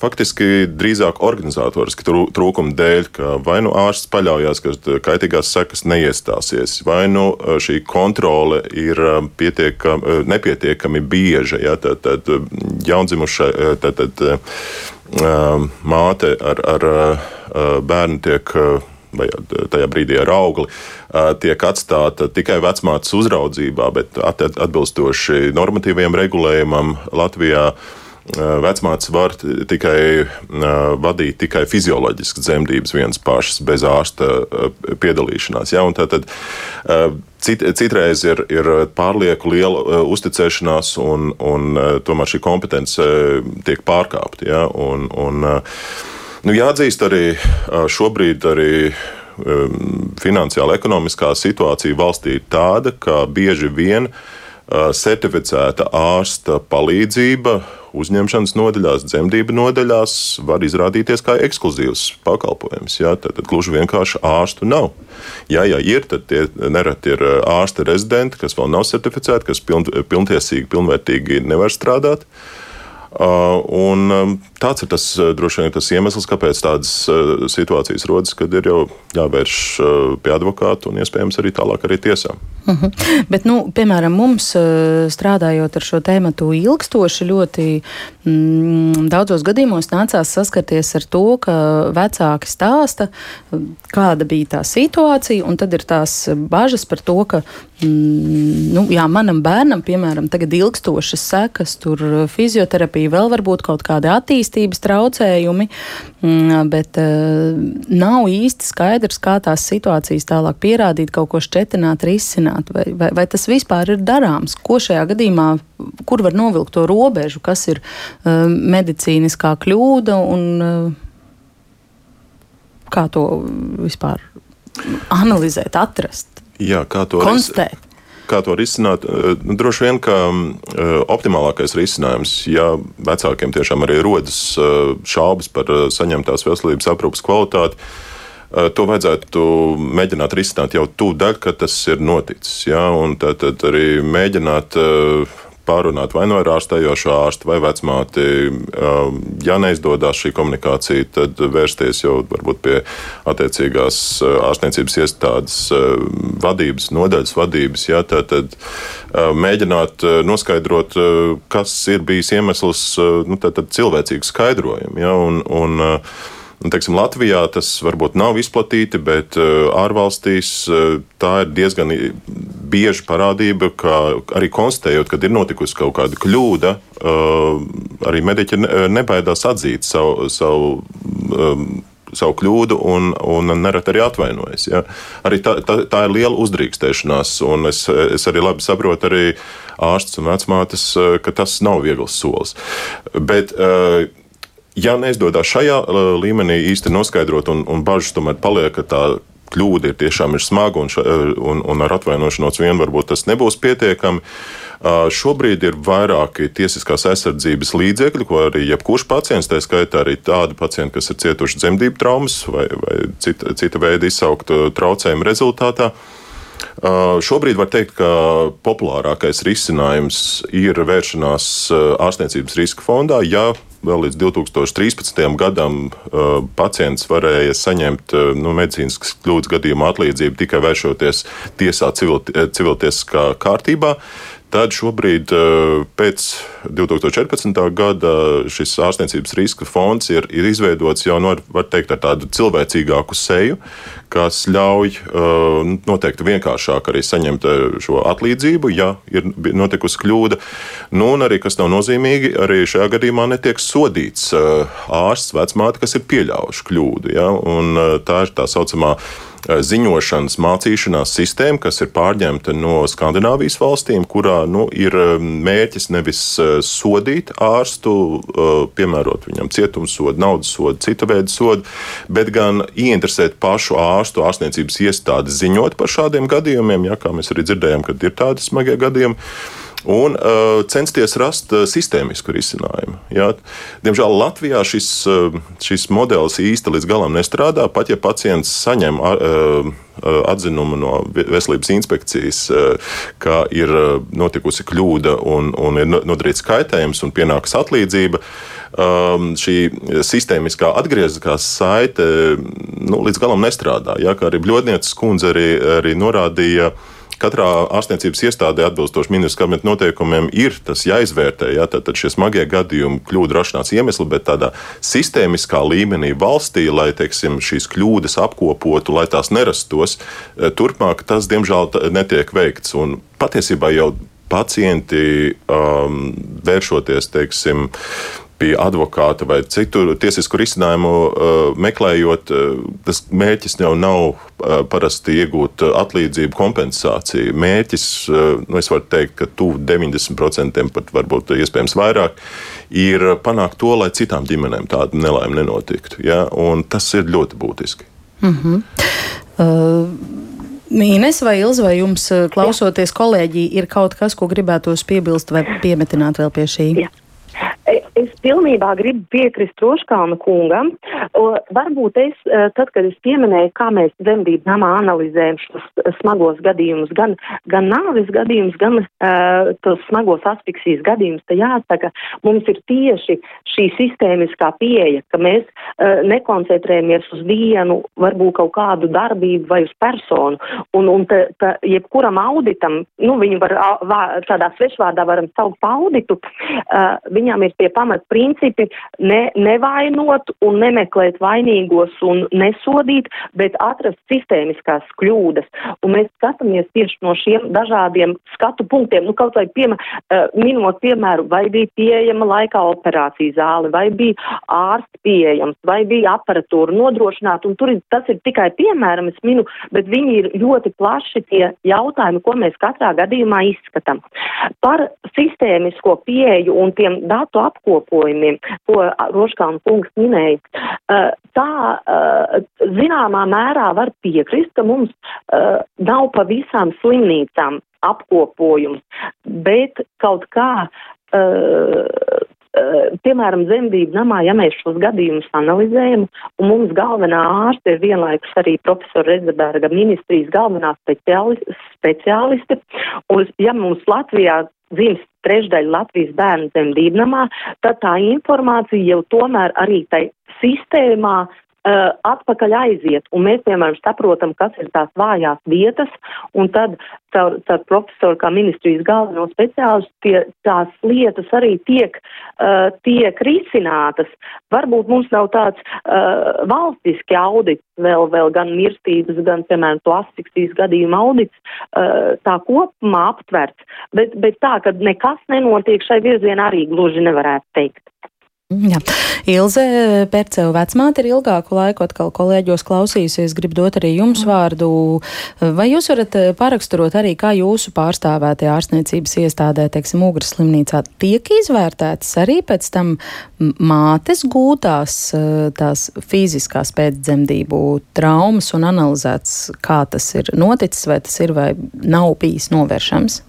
Faktiski drīzāk organizatoriski trūkuma dēļ, ka vai nu ārsts paļaujas, ka kaitīgās sekas neiestāsies, vai nu šī kontrole ir pietiekami, nepietiekami bieža. Ja, tad, tad jaundzimušai tad, tad, māte ar, ar bērnu tiek vai tajā brīdī ar augli, tiek atstāta tikai vecmātes uzraudzībā, bet atbilstoši normatīviem regulējumam Latvijā. Vecmātes var tikai vadīt tikai fizioloģiskas dzemdības vienas pašas, bez ārsta piedalīšanās. Ja? Tad, cit, citreiz ir, ir pārlieku liela uzticēšanās, un, un tomēr šī kompetence tiek pārkāpta. Ja? Un, un, Nu, jāatzīst arī šobrīd arī finansiāla ekonomiskā situācija valstī ir tāda, ka bieži vien certificēta ārsta palīdzība uzņemšanas nodaļās, dzemdību nodaļās var izrādīties kā ekskluzīvs pakalpojums. Jā, tad, tad gluži vienkārši ārstu nav. Ja, ja ir, tad tie nereti ir ārsta rezidenti, kas vēl nav certificēti, kas piln, pilntiesīgi, pilnvērtīgi nevar strādāt. Un tāds ir tas droši vien tas iemesls, kāpēc tādas situācijas rodas, kad ir jau jāvērš pie advokāta un iespējams arī tālāk arī tiesā. Uh mhm. -huh. Bet, nu, piemēram, mums strādājot ar šo tēmu ilgstoši, ļoti mm, daudzos gadījumos nācās saskarties ar to, ka vecāki stāsta, kāda bija tā situācija, un tad ir tās bažas par to, ka mm, nu, jā, manam bērnam, piemēram, tagad ilgstošas sekas, tur fizioterapija, vēl varbūt kaut kādi attīstības traucējumi, mm, bet uh, nav īsti skaidrs, kā tās situācijas tālāk pierādīt, kaut ko šķetināt, risināt, vai, vai, vai tas vispār ir darāms, ko šajā gadījumā, kur var novilkt to robežu, kas ir uh, medicīniskā kļūda un uh, kā to vispār analizēt, atrast. Jā, kā to konstatēt? Kā to risināt? Nu, droši vien, ka uh, optimālākais risinājums, ja vecākiem tiešām arī rodas uh, šaubas par uh, saņemtās veselības aprūpas kvalitāti, to vajadzētu mēģināt risināt jau tūdaļ, kad tas ir noticis. Ja? Tad, tad arī mēģināt pārunāt vai no nu ārstējošā ārsta vai vecmāti. Um, ja neizdodas šī komunikācija, tad vērsties jau varbūt pie attiecīgās uh, ārstniecības iestādes uh, vadības, nodaļas vadības. Ja, tad, tad uh, mēģināt noskaidrot, kas ir bijis iemesls nu, tad, tad cilvēcīgu skaidrojumu. Ja, un, un, Un, teiksim, Latvijā tas varbūt nav izplatīti, bet uh, ārvalstīs uh, tā ir diezgan bieža parādība, ka arī konstatējot, kad ir notikusi kaut kāda kļūda, uh, arī mediķi nebaidās atzīt savu. savu savu kļūdu un, un nereti arī atvainojas. Ja? Arī tā, tā, tā ir liela uzdrīkstēšanās, un es, es arī labi saprotu, arī ārstus un vecmātes, ka tas nav viegls solis. Bet, ja neizdodas šajā līmenī īsti noskaidrot, un, un bažas tomēr paliek, ka tā kļūda ir tiešām ir smaga un, uh, un, un ar atvainošanos vien varbūt tas nebūs pietiekami. Šobrīd ir vairāki tiesiskās aizsardzības līdzekļi, ko arī jebkurš pacients, tā skaitā arī tādi pacienti, kas ir cietuši dzemdību traumas vai, vai cita, cita veida izsauktu traucējumu rezultātā. Šobrīd var teikt, ka populārākais risinājums ir vēršanās ārstniecības riska fondā, ja vēl līdz 2013. gadam uh, pacients varēja saņemt uh, nu, medicīniskas kļūdas gadījumā atlīdzību tikai vēršoties tiesā civil, civiltiesiskā kārtībā. Tad šobrīd, pēc 2014. gada, šis ārstniecības riska fonds ir, ir izveidots jau no, var teikt, ar tādu cilvēcīgāku seju, kas ļauj noteikti vienkāršāk arī saņemt šo atlīdzību, ja ir notikusi kļūda. Nu, un arī, kas nav nozīmīgi, arī šajā gadījumā netiek sodīts ārsts, vecmāte, kas ir pieļāvuši kļūdu. Ja? Un tā ir tā saucamā Eh, ziņošanas mācīšanās sistēma, kas ir pārņemta no Skandinavijas valstīm, kurā nu, ir eh, mērķis nevis eh, sodīt ārstu, piemērot viņam cietumsodu, naudas sodu, cita veida sodu, bet gan ieinteresēt pašu ārstu, ārstniecības iestādi ziņot par šādiem gadījumiem, ja, kā mēs arī dzirdējām, kad ir tādi smagie gadījumi un uh, censties rast uh, sistēmisku risinājumu. Jā. Diemžēl Latvijā šis, uh, šis modelis īsti līdz galam nestrādā. Pat ja pacients saņem uh, atzinumu no veselības inspekcijas, uh, ka ir notikusi kļūda un, un ir nodarīts kaitējums un pienākas atlīdzība. um, šī sistēmiskā atgriezniskā saite nu, līdz galam nestrādā. Ja, kā arī Bļodnieces kundze arī, arī norādīja, uh, Katrā ārstniecības iestādē atbilstoši ministrs kabineta noteikumiem ir tas jāizvērtē. Ja, tad, tad šie smagie gadījumi, kļūdu rašanās iemesli, bet tādā sistēmiskā līmenī valstī, lai teiksim, šīs kļūdas apkopotu, lai tās nerastos, eh, turpmāk tas diemžēl netiek veikts. Un patiesībā jau pacienti um, vēršoties, teiksim, pie advokāta vai citu tiesisku risinājumu uh, meklējot, uh, tas mērķis jau nav uh, parasti iegūt atlīdzību, kompensāciju. Mērķis, nu, es varu teikt, ka tuvu 90%, pat varbūt iespējams vairāk, ir panākt to, lai citām ģimenēm tāda nelaime nenotiktu. Ja? Un tas ir ļoti būtiski. Mm -hmm. uh... Mīnes vai Ilza, vai jums klausoties kolēģi, ir kaut kas, ko gribētos piebilst vai piemetināt vēl pie šī? Jā. Es pilnībā gribu piekrist Roškāna kungam. Varbūt es, e, tad, kad es pieminēju, kā mēs dzemdību namā analizējam šos smagos gadījumus, gan, gan nāvis gadījumus, gan uh, tos smagos asfiksijas gadījumus, tad jāsaka, mums ir tieši šī sistēmiskā pieeja, ka mēs uh, nekoncentrējamies uz vienu, varbūt kaut kādu darbību vai uz personu. Un, un ta, ta, jebkuram auditam, nu, viņu var vā, tādā svešvārdā varam saukt auditu, uh, viņam ir tie pamatprincipi ne, nevainot un nemeklēt vainīgos un nesodīt, bet atrast sistēmiskās kļūdas. Un mēs skatāmies tieši no šiem dažādiem skatu punktiem, nu kaut vai piemēr, uh, minot piemēru, vai bija pieejama laikā operācijas zāle, vai bija ārsts pieejams, vai bija aparatūra nodrošināta, un tur ir, tas ir tikai piemēram, es minu, bet viņi ir ļoti plaši tie jautājumi, ko mēs katrā gadījumā izskatām. Par sistēmisko pieeju un tiem datu apkopojumiem, ko Roškāna kungs minēja. Uh, tā uh, zināmā mērā var piekrist, ka mums uh, nav pa visām slimnīcām apkopojums, bet kaut kā piemēram, zemdību namā, ja mēs šos gadījumus analizējam, un mums galvenā ārste ir vienlaikus arī profesora Redzeberga ministrijas galvenā speciāliste, un ja mums Latvijā dzimst trešdaļa Latvijas bērnu dzemdībnamā, tad tā informācija jau tomēr arī tai sistēmā uh, atpakaļ aiziet, un mēs, piemēram, saprotam, kas ir tās vājās vietas, un tad caur, caur profesoru kā ministrijas galveno speciālistu tie, tās lietas arī tiek, uh, tiek risinātas. Varbūt mums nav tāds uh, valstiski audits, vēl, vēl gan mirstības, gan, piemēram, to asfiksijas gadījuma audits uh, tā kopumā aptverts, bet, bet tā, ka nekas nenotiek šai virzienā arī gluži nevarētu teikt. Jā. Ilze Perceva vecmāte ir ilgāku laiku atkal kolēģos klausījusies, grib dot arī jums vārdu. Vai jūs varat eh, paraksturot arī, kā jūsu pārstāvētie ārstniecības iestādē, teiksim, Ugras slimnīcā, tiek izvērtētas arī pēc tam mātes gūtās eh, tās fiziskās pēcdzemdību traumas un analizēts, kā tas ir noticis, vai tas ir vai nav bijis novēršams?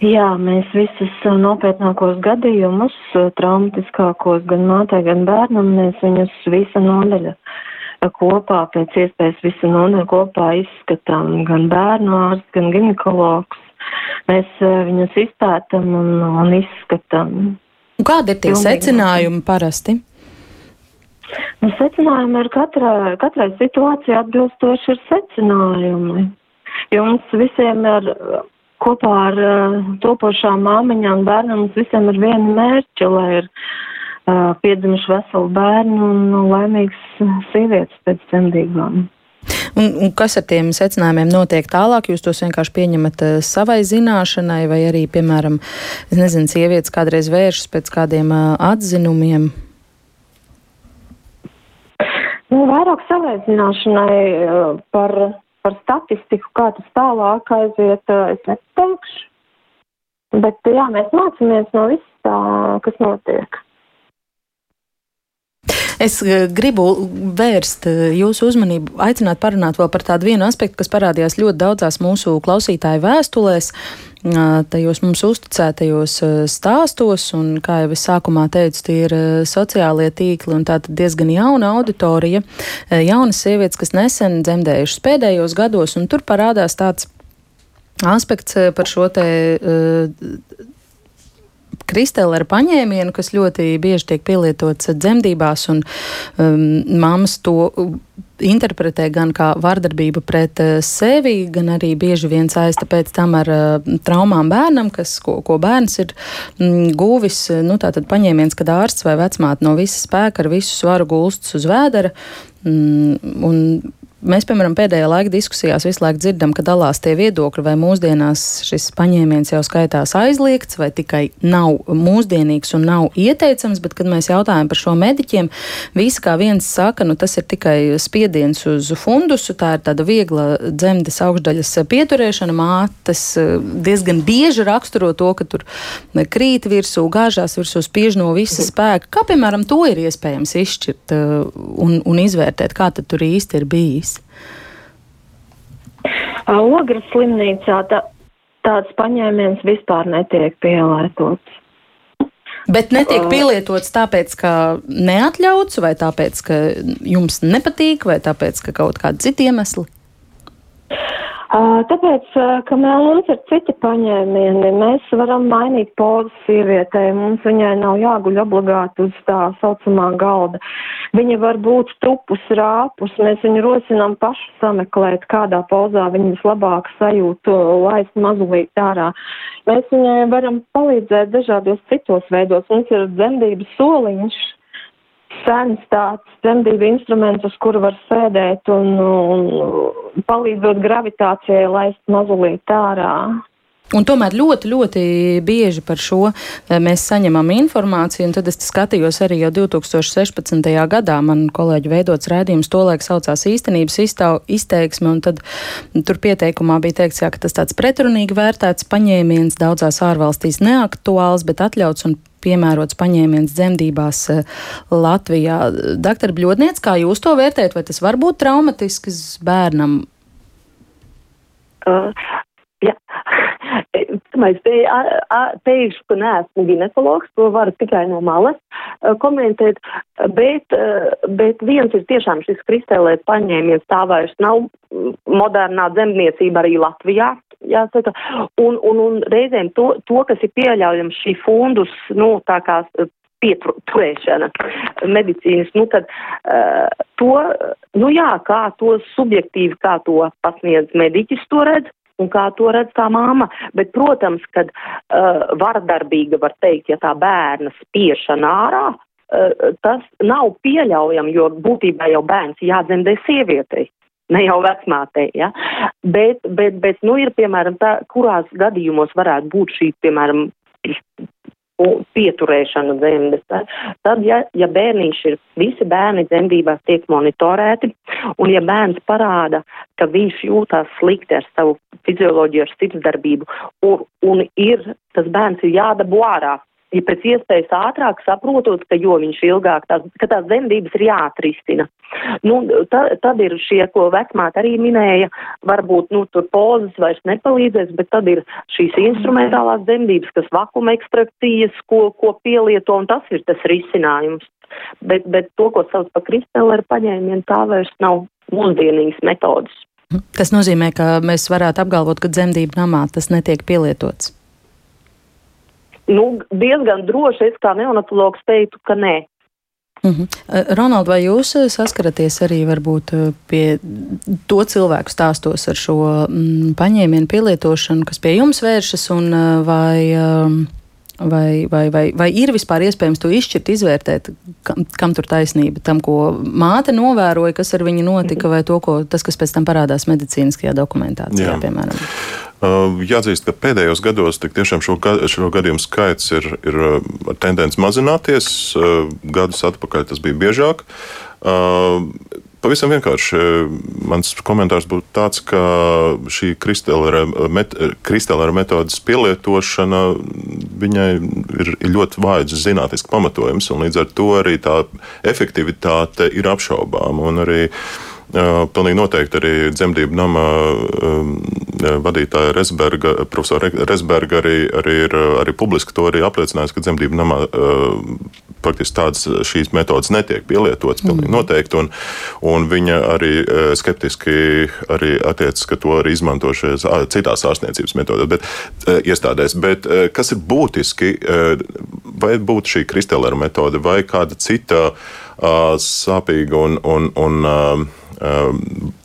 Jā, mēs visus uh, nopietnākos gadījumus, uh, traumatiskākos gan mātei, gan bērnam, mēs viņus visa nodaļa uh, kopā, pēc iespējas visu nodaļu kopā izskatām, gan bērnu ārsts, gan ginekologs. Mēs viņus izpētam un, un izskatām. Kādi ir tie Pilnīgi. secinājumi parasti? Nu, secinājumi ir katrai, katrai situācijai atbilstoši ir secinājumi. Jums visiem ir kopā ar uh, topošām māmiņām bērnam mums visiem ir viena mērķa, lai ir uh, piedzimuši veselu bērnu un nu, laimīgs sievietes pēc dzemdībām. Un, un kas ar tiem secinājumiem notiek tālāk? Jūs tos vienkārši pieņemat uh, savai zināšanai, vai arī, piemēram, nezinu, sievietes kādreiz vēršas pēc kādiem uh, atzinumiem? Nu, vairāk savai zināšanai uh, par par statistiku, kā tas tālāk aiziet, es nepateikšu. Bet jā, mēs mācāmies no viss tā, kas notiek. Es gribu vērst jūsu uzmanību, aicināt parunāt vēl par tādu vienu aspektu, kas parādījās ļoti daudzās mūsu klausītāju vēstulēs. Uh, tajos mums uzticētajos stāstos, un, kā jau es sākumā teicu, tie ir sociālie tīkli un tātad diezgan jauna auditorija, jaunas sievietes, kas nesen dzemdējušas pēdējos gados, un tur parādās tāds aspekts par šo te kristēlera paņēmienu, kas ļoti bieži tiek pielietots dzemdībās, un um, mammas to interpretē gan kā vardarbību pret uh, sevi, gan arī bieži vien saista pēc tam ar uh, traumām bērnam, kas, ko, ko bērns ir mm, guvis. Nu, tātad paņēmiens, kad ārsts vai vecmāte no visa spēka ar visu svaru gulstas uz vēdera. Mm, un Mēs, piemēram, pēdējā laika diskusijās visu laiku dzirdam, ka dalās tie viedokļi, vai mūsdienās šis paņēmiens jau skaitās aizliegts, vai tikai nav mūsdienīgs un nav ieteicams, bet, kad mēs jautājam par šo mediķiem, visi kā viens saka, nu tas ir tikai spiediens uz fundusu, tā ir tāda viegla dzemdes augšdaļas pieturēšana, mātes eh, diezgan bieži raksturo to, ka tur krīt virsū, gāžās virsū, spiež no visa spēka. Kā, piemēram, to ir iespējams izšķirt eh, un, un izvērtēt, kā tad tur īsti ir bijis? Ogres slimnīcā tā, tāds paņēmiens vispār netiek pielietots. Bet netiek pielietots tāpēc, ka neatļauts, vai tāpēc, ka jums nepatīk, vai tāpēc, ka kaut kādi citi iemesli? Tāpēc, ka mums ir citi paņēmieni, mēs varam mainīt pozas sievietē, mums viņai nav jāguļ obligāti uz tā saucamā galda. Viņa var būt tupus, rāpus, mēs viņu rosinām pašu sameklēt, kādā pozā viņa vislabāk sajūtu, laist mazulīt ārā. Mēs viņai varam palīdzēt dažādos citos veidos. Mums ir dzemdības soliņš, sens tāds dzemdību instruments, uz kuru var sēdēt un, un palīdzot gravitācijai laist mazulīt ārā. Un tomēr ļoti, ļoti bieži par šo eh, mēs saņemam informāciju, un tad es skatījos arī jau 2016. gadā. Man kolēģi veidots rādījums tolaik saucās īstenības izteiksme, un tad tur pieteikumā bija teikts, jā, ka tas tāds pretrunīgi vērtēts paņēmiens daudzās ārvalstīs neaktuāls, bet atļauts un piemērots paņēmiens dzemdībās eh, Latvijā. Doktor Bļodniec, kā jūs to vērtējat, vai tas var būt traumatisks bērnam? Uh, Jā. Pirmais, te, teikšu, ka neesmu ginekologs, to varu tikai no malas komentēt, bet, bet viens ir tiešām šis kristēlēt paņēmiens, tā vairs nav modernā dzemdniecība arī Latvijā, jāsaka, un, un, un reizēm to, to, kas ir pieļaujams šī fundus, nu, tā kā pieturēšana medicīnas, nu tad uh, to, nu jā, kā to subjektīvi, kā to pasniedz mediķis, to redz, un kā to redz tā māma. Bet, protams, kad uh, vardarbīga, var teikt, ja tā bērna spiešana ārā, uh, tas nav pieļaujami, jo būtībā jau bērns jādzemdē sievietei. Ne jau vecmātei, ja? bet, bet, bet, nu, ir, piemēram, tā, kurās gadījumos varētu būt šī, piemēram, pieturēšanu dzemdes. Tad, ja, ja bērniņš ir, visi bērni dzemdībās tiek monitorēti, un ja bērns parāda, ka viņš jūtās slikti ar savu fizioloģiju, ar sirdsdarbību, un, un ir, tas bērns ir jādabū ārā ja pēc iespējas ātrāk saprotot, ka jo viņš ilgāk, tās, ka tās dzemdības ir jāatrisina. Nu, ta, tad ir šie, ko vecmāt arī minēja, varbūt, nu, tur pozas vairs nepalīdzēs, bet tad ir šīs instrumentālās dzemdības, kas vakuma ekstrakcijas, ko, ko pielieto, un tas ir tas risinājums. Bet, bet to, ko sauc par kristēlera paņēmienu, tā vairs nav mūsdienīgas metodas. Tas nozīmē, ka mēs varētu apgalvot, ka dzemdību namā tas netiek pielietots nu, diezgan droši es kā neonatologs teiktu, ka nē. Uh -huh. Ronald, vai jūs eh, saskaraties arī varbūt eh, pie to cilvēku stāstos ar šo mm, paņēmienu pielietošanu, kas pie jums vēršas, un vai, vai, vai, vai, vai ir vispār iespējams to izšķirt, izvērtēt, kam, kam tur taisnība, tam, ko māte novēroja, kas ar viņu notika, vai to, ko, tas, kas pēc tam parādās medicīniskajā dokumentācijā, Jā. piemēram? Jāatzīst, ka pēdējos gados tiešām šo, šo gadījumu skaits ir, ir tendence mazināties. Gadus atpakaļ tas bija biežāk. Pavisam vienkārši mans komentārs būtu tāds, ka šī kristālera met, metodas pielietošana viņai ir, ļoti vājs zinātnisks pamatojums, un līdz ar to arī tā efektivitāte ir apšaubāma. Arī, uh, Pilnīgi noteikti arī dzemdību nama vadītāja Resberga, profesora Resberga arī, arī ir arī publiski to arī apliecinājis, ka dzemdību namā faktiski tādas šīs metodas netiek pielietotas pilnīgi mm. noteikti, un, un viņa arī skeptiski arī attiecas, ka to arī izmanto šajās citās ārstniecības metodēs, bet iestādēs. Bet kas ir būtiski, vai būtu šī kristālera metode vai kāda cita sāpīga un, un, un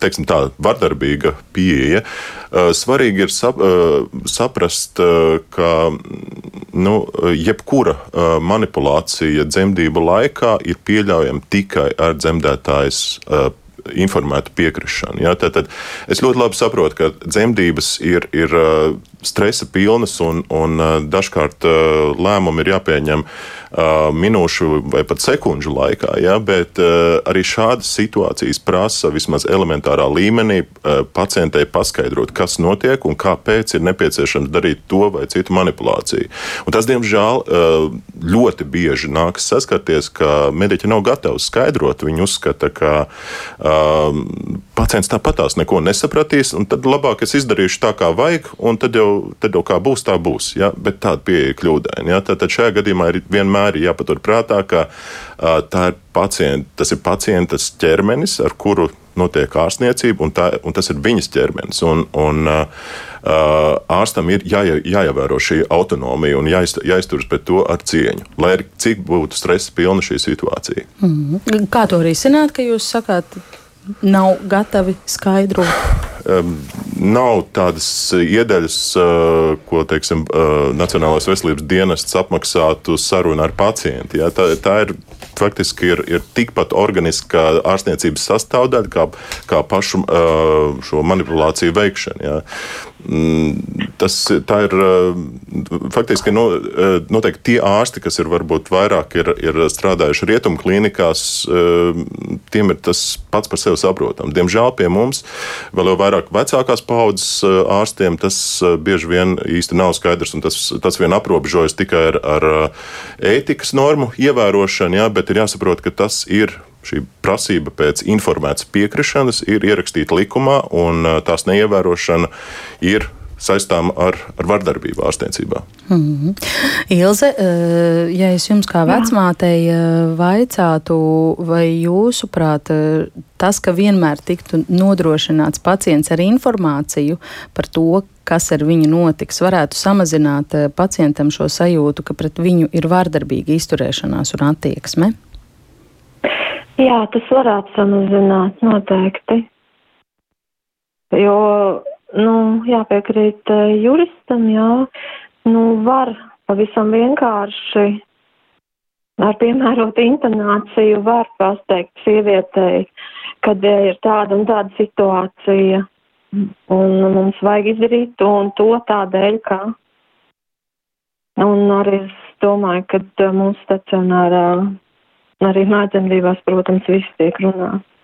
teiksim, tā, vardarbīga pieeja. Svarīgi ir sap, saprast, ka nu, jebkura manipulācija dzemdību laikā ir pieļaujama tikai ar dzemdētājas informētu piekrišanu. Ja? Tad, tad es ļoti labi saprotu, ka dzemdības ir, ir stresa pilnas un, un dažkārt lēmumi ir jāpieņem minūšu vai pat sekundžu laikā. Ja? Bet arī šādas situācijas prasa vismaz elementārā līmenī pacientei paskaidrot, kas notiek un kāpēc ir nepieciešams darīt to vai citu manipulāciju. Un tas, diemžēl, ļoti bieži nākas saskarties, ka mediķi nav gatavi skaidrot. Viņi uzskata, ka uh, pacients tāpatās neko nesapratīs, un tad labāk es izdarīšu tā, kā vajag, un tad jau, tad jau kā būs, tā būs. Ja? Bet tāda pieeja ir kļūdaina. Ja? Tad, šajā gadījumā ir vienmēr jāpatur prātā, ka uh, ir pacient, tas ir pacientas ķermenis, ar kuru notiek ārstniecība, un, tā, un tas ir viņas ķermenis. Un, un, uh, ārstam ir jā, jāievēro šī autonomija un jāizt, jāizturas pret to ar cieņu, lai arī cik būtu stresa pilna šī situācija. Mm -hmm. Kā to risināt, ka jūs sakāt? Nav gatavi skaidrot? Um, nav tādas iedaļas, uh, ko teiksim, uh, Nacionālais veselības dienests apmaksātu sarunu ar pacientu. Ja? Tā, tā ir faktiski ir, ir tikpat organiska ārstniecības sastāvdaļa kā, kā pašu uh, šo manipulāciju veikšana. Ja? Mm, tas ir faktiski no, noteikti tie ārsti, kas ir varbūt vairāk ir, ir strādājuši rietumu klīnikās, tiem ir tas pats par sevi saprotams. Diemžēl pie mums vēl jau vairāk vecākās paudzes ārstiem tas bieži vien īsti nav skaidrs, tas, tas vien aprobežojas tikai ar, ar ētikas normu ievērošanu, ja, bet ir jāsaprot, ka tas ir šī prasība pēc informētas piekrišanas ir ierakstīta likumā, un tās neievērošana ir saistām ar, ar vardarbību ārstniecībā. Mm -hmm. Ilze, ja es jums kā vecmātei vaicātu, vai jūsuprāt tas, ka vienmēr tiktu nodrošināts pacients ar informāciju par to, kas ar viņu notiks, varētu samazināt pacientam šo sajūtu, ka pret viņu ir vardarbīga izturēšanās un attieksme? Jā, tas varētu samazināt noteikti. Jo, nu, jāpiekrīt eh, juristam, jā, nu, var pavisam vienkārši ar piemērotu intonāciju var pasteigt sievietei, kad ir tāda un tāda situācija, un mums vajag izdarīt to un to tādēļ, ka. Un arī es domāju, ka eh, mūsu stacionārā Arī mājdemdībās, protams, viss tiek runāts.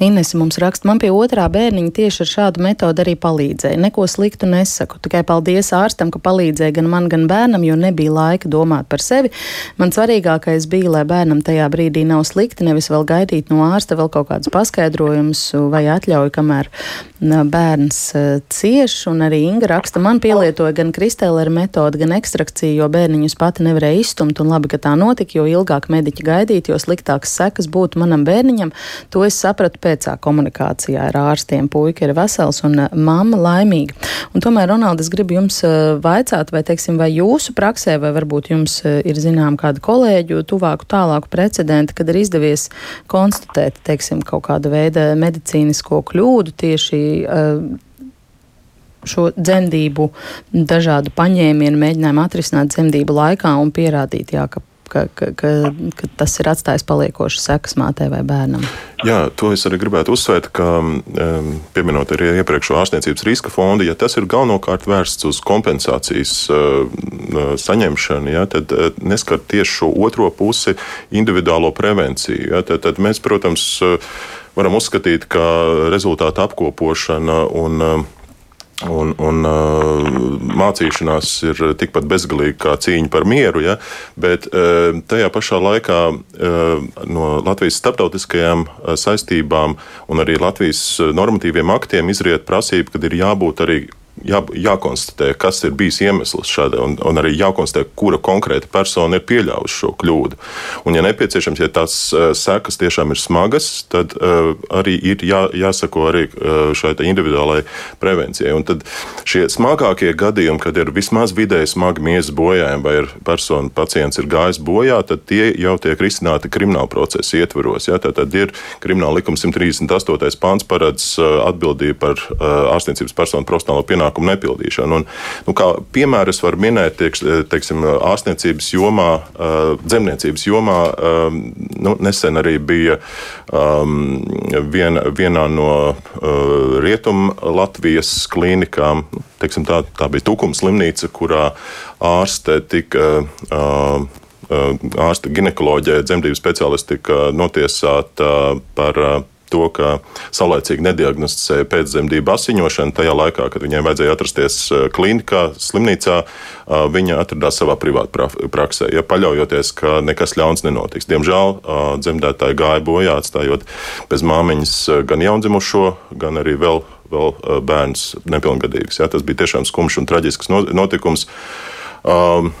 Inese mums raksta, man pie otrā bērniņa tieši ar šādu metodu arī palīdzēja. Neko sliktu nesaku, tikai paldies ārstam, ka palīdzēja gan man, gan bērnam, jo nebija laika domāt par sevi. Man svarīgākais bija, lai bērnam tajā brīdī nav slikti, nevis vēl gaidīt no ārsta vēl kaut kādus paskaidrojumus vai atļauju, kamēr bērns cieš. Un arī Inga raksta, man pielietoja gan kristēlera metodu, gan ekstrakciju, jo bērniņus pati nevarēja izstumt. Un labi, ka tā notika, jo ilgāk mediķi gaidīt, jo sliktākas sekas būtu manam bērniņam. To es sapratu pēc pēcā komunikācijā ar ārstiem. Puika ir vesels un uh, mamma laimīga. Un tomēr, Ronalds, es gribu jums uh, vaicāt, vai, teiksim, vai jūsu praksē, vai varbūt jums uh, ir zinām kādu kolēģu tuvāku tālāku precedentu, kad ir izdevies konstatēt, teiksim, kaut kāda veida medicīnisko kļūdu tieši šo dzemdību dažādu paņēmienu mēģinājumu atrisināt dzemdību laikā un pierādīt, jā, ka ka, ka, ka, ka tas ir atstājis paliekošas sekas mātei vai bērnam. Jā, to es arī gribētu uzsvērt, ka um, pieminot arī iepriekšējo ārstniecības riska fondu, ja tas ir galvenokārt vērsts uz kompensācijas uh, saņemšanu, ja, tad uh, neskar tieši šo otro pusi, individuālo prevenciju. Ja, tad, tad mēs, protams, uh, varam uzskatīt, ka rezultātu apkopošana un uh, Un, un uh, mācīšanās ir tikpat bezgalīga kā cīņa par mieru, ja? bet uh, tajā pašā laikā uh, no Latvijas starptautiskajām saistībām un arī Latvijas normatīviem aktiem izriet prasība, ka ir jābūt arī jā, jākonstatē, kas ir bijis iemesls šādai, un, un arī jākonstatē, kura konkrēta persona ir pieļāvusi šo kļūdu. Un, ja nepieciešams, ja tās uh, sekas tiešām ir smagas, tad uh, arī ir jā, jāsako arī uh, šai individuālajai prevencijai. Un tad šie smagākie gadījumi, kad ir vismaz vidēji smagi miesas bojājumi vai ir persona, pacients ir gājis bojā, tad tie jau tiek risināti krimināla procesa ietvaros. Ja? Tad, tad ir krimināla likuma 138. pāns paredz atbildību par uh, ārstniecības personu profesionālo pienākumu pienākumu nepildīšanu. Un, nu, kā piemēru es varu minēt, tieks, teiksim, ārstniecības jomā, dzemniecības jomā. Nu, nesen arī bija um, vien, vienā no uh, rietumu Latvijas klīnikām, teiksim, tā, tā bija Tukums slimnīca, kurā ārste tika. Uh, ārsta ginekoloģija, dzemdību speciālisti tika notiesāta par to, ka saulēcīgi nediagnosticēja pēcdzemdību asiņošanu. Tajā laikā, kad viņai vajadzēja atrasties eh, klinikā, slimnīcā, viņa atradās savā privātā praksē, ja paļaujoties, ka nekas ļauns nenotiks. Diemžēl dzemdētāji gāja bojā, atstājot bez māmiņas gan jaundzimušo, gan arī vēl, vēl bērns nepilngadīgs. Ja, tas bija tiešām skumjš un traģisks notikums. Um,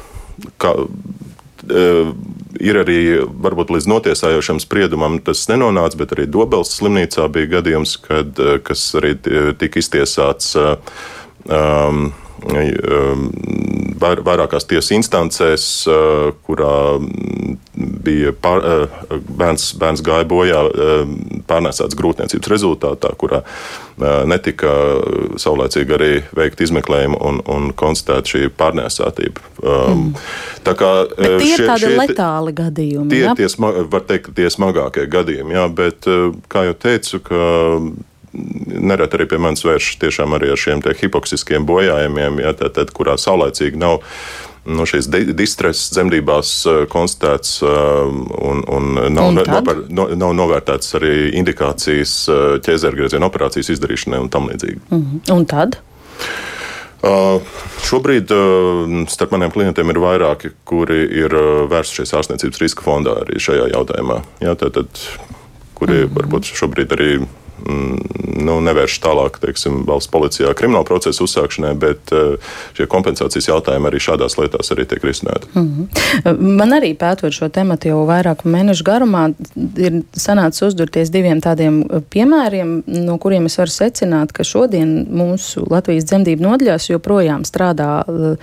kā, ir arī varbūt līdz notiesājošam spriedumam tas nenonāca, bet arī Dobels slimnīcā bija gadījums, kad, kas arī tika iztiesāts. Um, vairākās tiesas instancēs, kurā bija pār, bērns, bērns gāja bojā pārnēsāts grūtniecības rezultātā, kurā netika saulēcīgi arī veikt izmeklējumu un, un konstatēt šī pārnēsātība. Mm. Tā kā bet tie šie, ir tādi šie, letāli gadījumi. Tie ir tie, var teikt, tie smagākie gadījumi, jā, bet, kā jau teicu, ka nereti arī pie manis vēršas tiešām arī ar šiem hipoksiskiem bojājumiem, ja, tad, tad, kurā saulēcīgi nav nu, šīs distresa dzemdībās uh, konstatēts uh, un, un nav, un nopar, no, nav novērtēts arī indikācijas uh, ķēzergrieziena operācijas izdarīšanai un tam līdzīgi. Mm -hmm. Un tad? Uh, šobrīd uh, starp maniem klientiem ir vairāki, kuri ir uh, vērsušies ārstniecības riska fondā arī šajā jautājumā. Jā, tad, tad, kuri mm -hmm. varbūt šobrīd arī nu, nevērš tālāk teiksim, valsts policijā krimināla procesa uzsākšanai, bet eh, šie kompensācijas jautājumi arī šādās lietās arī tiek risināti. Mm -hmm. Man arī pētot šo tematu jau vairāku mēnešu garumā, ir sanācis uzdurties diviem tādiem eh, piemēriem, no kuriem es varu secināt, ka šodien mūsu Latvijas dzemdību nodaļās joprojām strādā uh,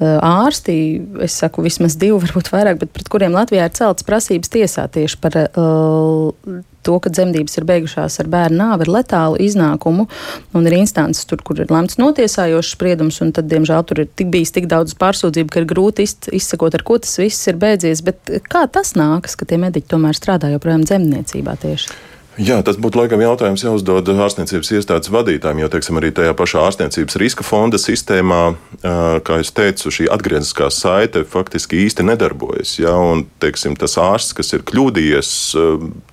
ārsti, es saku vismaz divi, varbūt vairāk, bet pret kuriem Latvijā ir celtas prasības tiesā tieši par uh, to, ka dzemdības ir beigušās ar bērnu nāvi, ar letālu iznākumu, un ir instances, tur, kur ir lemts notiesājošs spriedums, un tad, diemžēl, tur ir tik bijis tik daudz pārsūdzību, ka ir grūti izsekot, ar ko tas viss ir beidzies. Bet kā tas nākas, ka tie mediķi tomēr strādā joprojām dzemdniecībā tieši? Jā, tas būtu laikam jautājums jāuzdod ārstniecības iestādes vadītājiem, jo teiksim, arī tajā pašā ārstniecības riska fonda sistēmā, kā jau teicu, šī atgriezniskā saite faktiski īsti nedarbojas. Ja? Un, teiksim, tas ārsts, kas ir kļūdījies,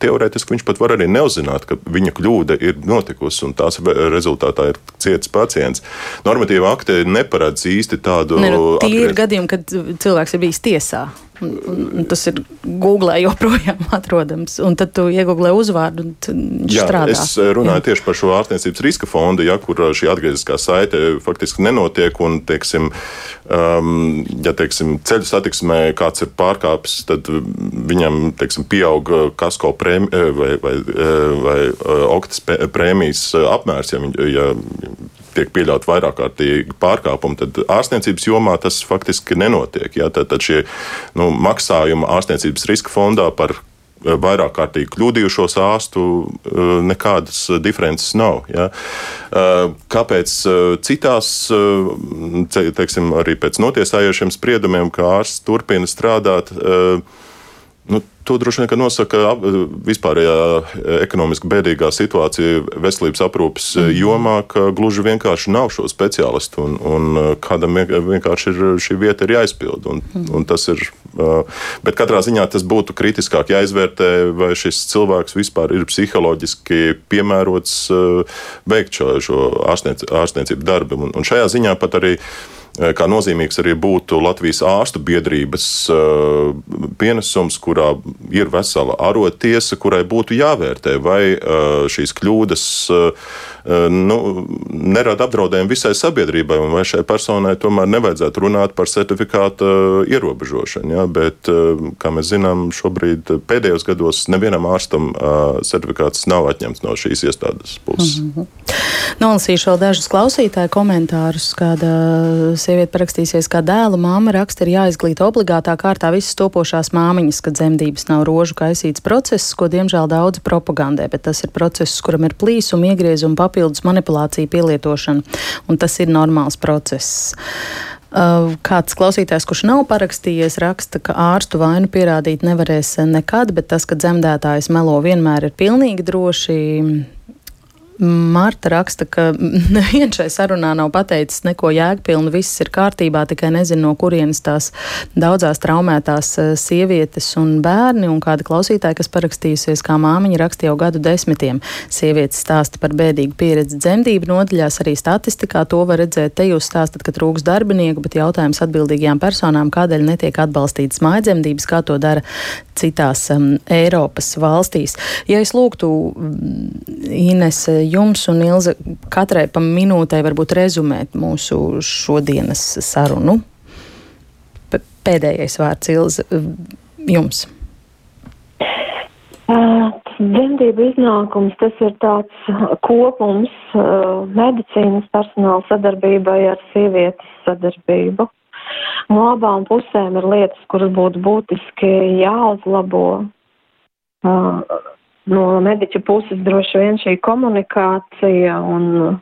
teorētiski viņš pat var arī neuzināt, ka viņa kļūda ir notikusi un tās rezultātā ir cietis pacients. Normatīva akte neparedz īsti tādu. Ne, nu, tie ir gadījumi, kad cilvēks ir bijis tiesā. Un, un, un tas ir Google joprojām atrodams. Un tad tu iegūlē uzvārdu un viņš jā, strādā. Es eh, runāju jā. tieši par šo ārstniecības riska fondu, ja, kur eh, šī atgriezniskā saite faktiski nenotiek. Un, teiksim, um, ja teiksim, ceļu satiksmē kāds ir pārkāpis, tad viņam teiksim, pieaug kasko prēmi, eh, vai, vai, vai, vai oktas prēmijas apmērs. Ja, ja tiek pieļaut vairāk kārtīgi pārkāpumi, tad ārstniecības jomā tas faktiski nenotiek. Ja? Tad, tad šie nu, maksājumi ārstniecības riska fondā par eh, vairāk kārtīgi kļūdījušos ārstu eh, nekādas diferences nav. Ja? Eh, kāpēc citās, teiksim, arī pēc notiesājošiem spriedumiem, kā ārsts turpina strādāt? Nu, to droši vien nosaka vispārējā ekonomiski bēdīgā situācija veselības aprūpes mm. jomā, ka gluži vienkārši nav šo speciālistu un, un kādam vienkārši ir, šī vieta ir jāizpild. Un, mm. un tas ir, bet katrā ziņā tas būtu kritiskāk jāizvērtē, vai šis cilvēks vispār ir psiholoģiski piemērots veikt šo, šo ārstniec, ārstniecību darbu. Un, un šajā ziņā pat arī kā nozīmīgs arī būtu Latvijas ārstu biedrības pienesums, kurā ir vesela arotiesa, kurai būtu jāvērtē, vai šīs kļūdas nu, nerada apdraudējumu visai sabiedrībai, vai šai personai tomēr nevajadzētu runāt par certifikāta ierobežošanu. Ja? Bet, kā mēs zinām, šobrīd pēdējos gados nevienam ārstam certifikāts nav atņemts no šīs iestādes puses. Mm -hmm. Nolasīšu vēl dažus klausītāju komentārus. Kāda sieviete parakstīsies, kā dēlu māma raksta, ir jāizglīta obligātā kārtā visas topošās māmiņas, ka dzemdības nav rožu kaisīts process, ko diemžēl daudzi propagandē, bet tas ir process, kuram ir plīsumi, iegriezumi, papildus manipulācija, pielietošana, un tas ir normāls process. Uh, kāds klausītājs, kurš nav parakstījies, raksta, ka ārstu vainu pierādīt nevarēs nekad, bet tas, ka dzemdētājs melo vienmēr ir pilnīgi droši Marta raksta, ka neviens šai sarunā nav pateicis neko jēgpilnu, viss ir kārtībā, tikai nezinu, no kurienes tās daudzās traumētās eh, sievietes un bērni, un kāda klausītāja, kas parakstījusies, kā māmiņa raksta jau gadu desmitiem. Sievietes stāsta par bēdīgu pieredzi dzemdību nodaļās, arī statistikā to var redzēt. Te jūs stāstat, ka trūks darbinieku, bet jautājums atbildīgajām personām, kādēļ netiek atbalstītas mājdzemdības, kā to dara citās um, Eiropas valstīs. Ja es lūgtu Ines jums un Ilze katrai pa minūtei varbūt rezumēt mūsu šodienas sarunu. P pēdējais vārds Ilze jums. Uh, dzemdību iznākums tas ir tāds kopums uh, medicīnas personāla sadarbībai ar sievietes sadarbību. No abām pusēm ir lietas, kuras būtu būtiski jāuzlabo. Uh, no mediķa puses droši vien šī komunikācija un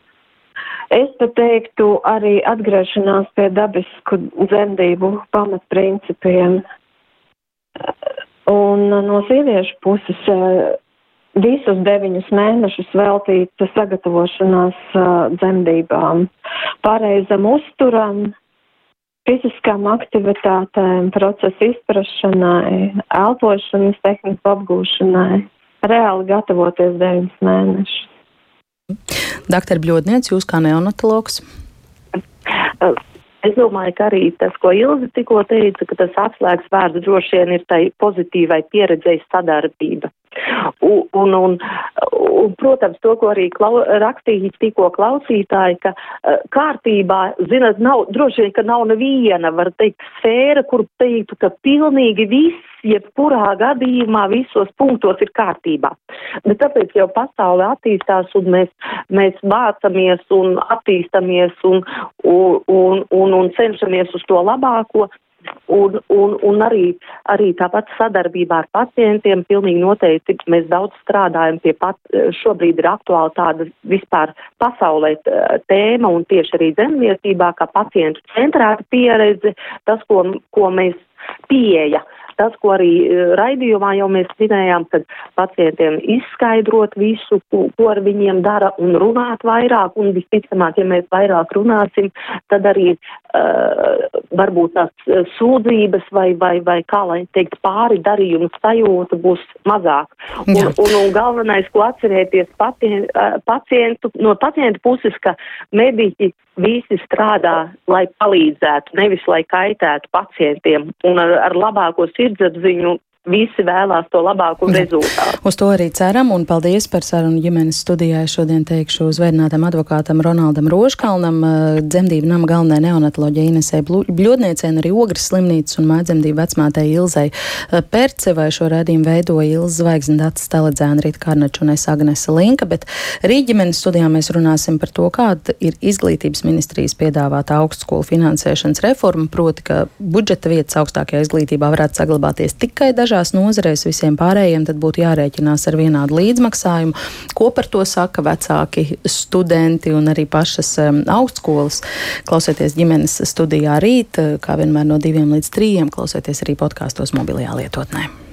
es pat teiktu arī atgriešanās pie dabisku dzemdību pamatprincipiem. Un no sieviešu puses visus deviņus mēnešus veltīt sagatavošanās dzemdībām, pareizam uzturam, fiziskām aktivitātēm, procesa izprašanai, elpošanas tehniku apgūšanai reāli gatavoties deviņus mēnešus. Doktor Bļodniec, jūs kā neonatologs? Es domāju, ka arī tas, ko Ilzi tikko teica, ka tas atslēgas vārds droši vien ir tai pozitīvai pieredzēji sadarbība. Un, un, un, un, protams, to, ko arī klau, rakstīja tikko klausītāji, ka uh, kārtībā, zinat, nav, droši vien, ka nav neviena, var teikt, sfēra, kur teiktu, ka pilnīgi viss, jebkurā gadījumā, visos punktos ir kārtībā. Bet tāpēc jau pasaule attīstās un mēs, mēs vācamies un attīstamies un, un, un, un, un cenšamies uz to labāko. Un, un, un arī, arī tāpat sadarbībā ar pacientiem pilnīgi noteikti mēs daudz strādājam pie pat, šobrīd ir aktuāli tāda vispār pasaulē tēma un tieši arī zemniecībā, kā pacientu centrēta pieredze, tas, ko, ko mēs pieeja. Uh, tas, ko arī e, raidījumā jau mēs minējām, kad pacientiem izskaidrot visu, ko, ko ar viņiem dara un runāt vairāk, un visticamāk, ja mēs vairāk runāsim, tad arī uh, varbūt tās e, sūdzības vai, vai, vai kā lai teikt, pāri darījumu sajūta būs mazāk. Un, un, un, un galvenais, ko atcerēties patien, pacientu, no pacientu puses, ka mediķi visi strādā, lai palīdzētu, nevis lai kaitētu pacientiem un ar, ar labāko sirdsapziņu visi vēlās to labāko rezultātu. Uz to arī ceram, un paldies par sarunu ģimenes studijā. Šodien teikšu uzvedinātam advokātam Ronaldam Roškalnam, dzemdību nama galvenajai neonatoloģijai Inesē Bļodniecei un arī Ogres slimnīcas un mājdemdību vecmātei Ilzai Percevai. Šo redzījumu veidoja Ilza Zvaigznes Dats Teledzēna, Rita Karnača un es Agnese Linka, bet rīt ģimenes studijā mēs runāsim par to, kāda ir izglītības ministrijas piedāvāta augstskolu finansēšanas reforma, proti, ka budžeta vietas augstākajā izglītībā varētu saglabāties tikai dažādi dažās nozarēs visiem pārējiem tad būtu jārēķinās ar vienādu līdzmaksājumu. Ko par to saka vecāki, studenti un arī pašas augstskolas? Klausieties ģimenes studijā rīt, kā vienmēr no diviem līdz trījiem, klausieties arī podkāstos mobilajā lietotnē.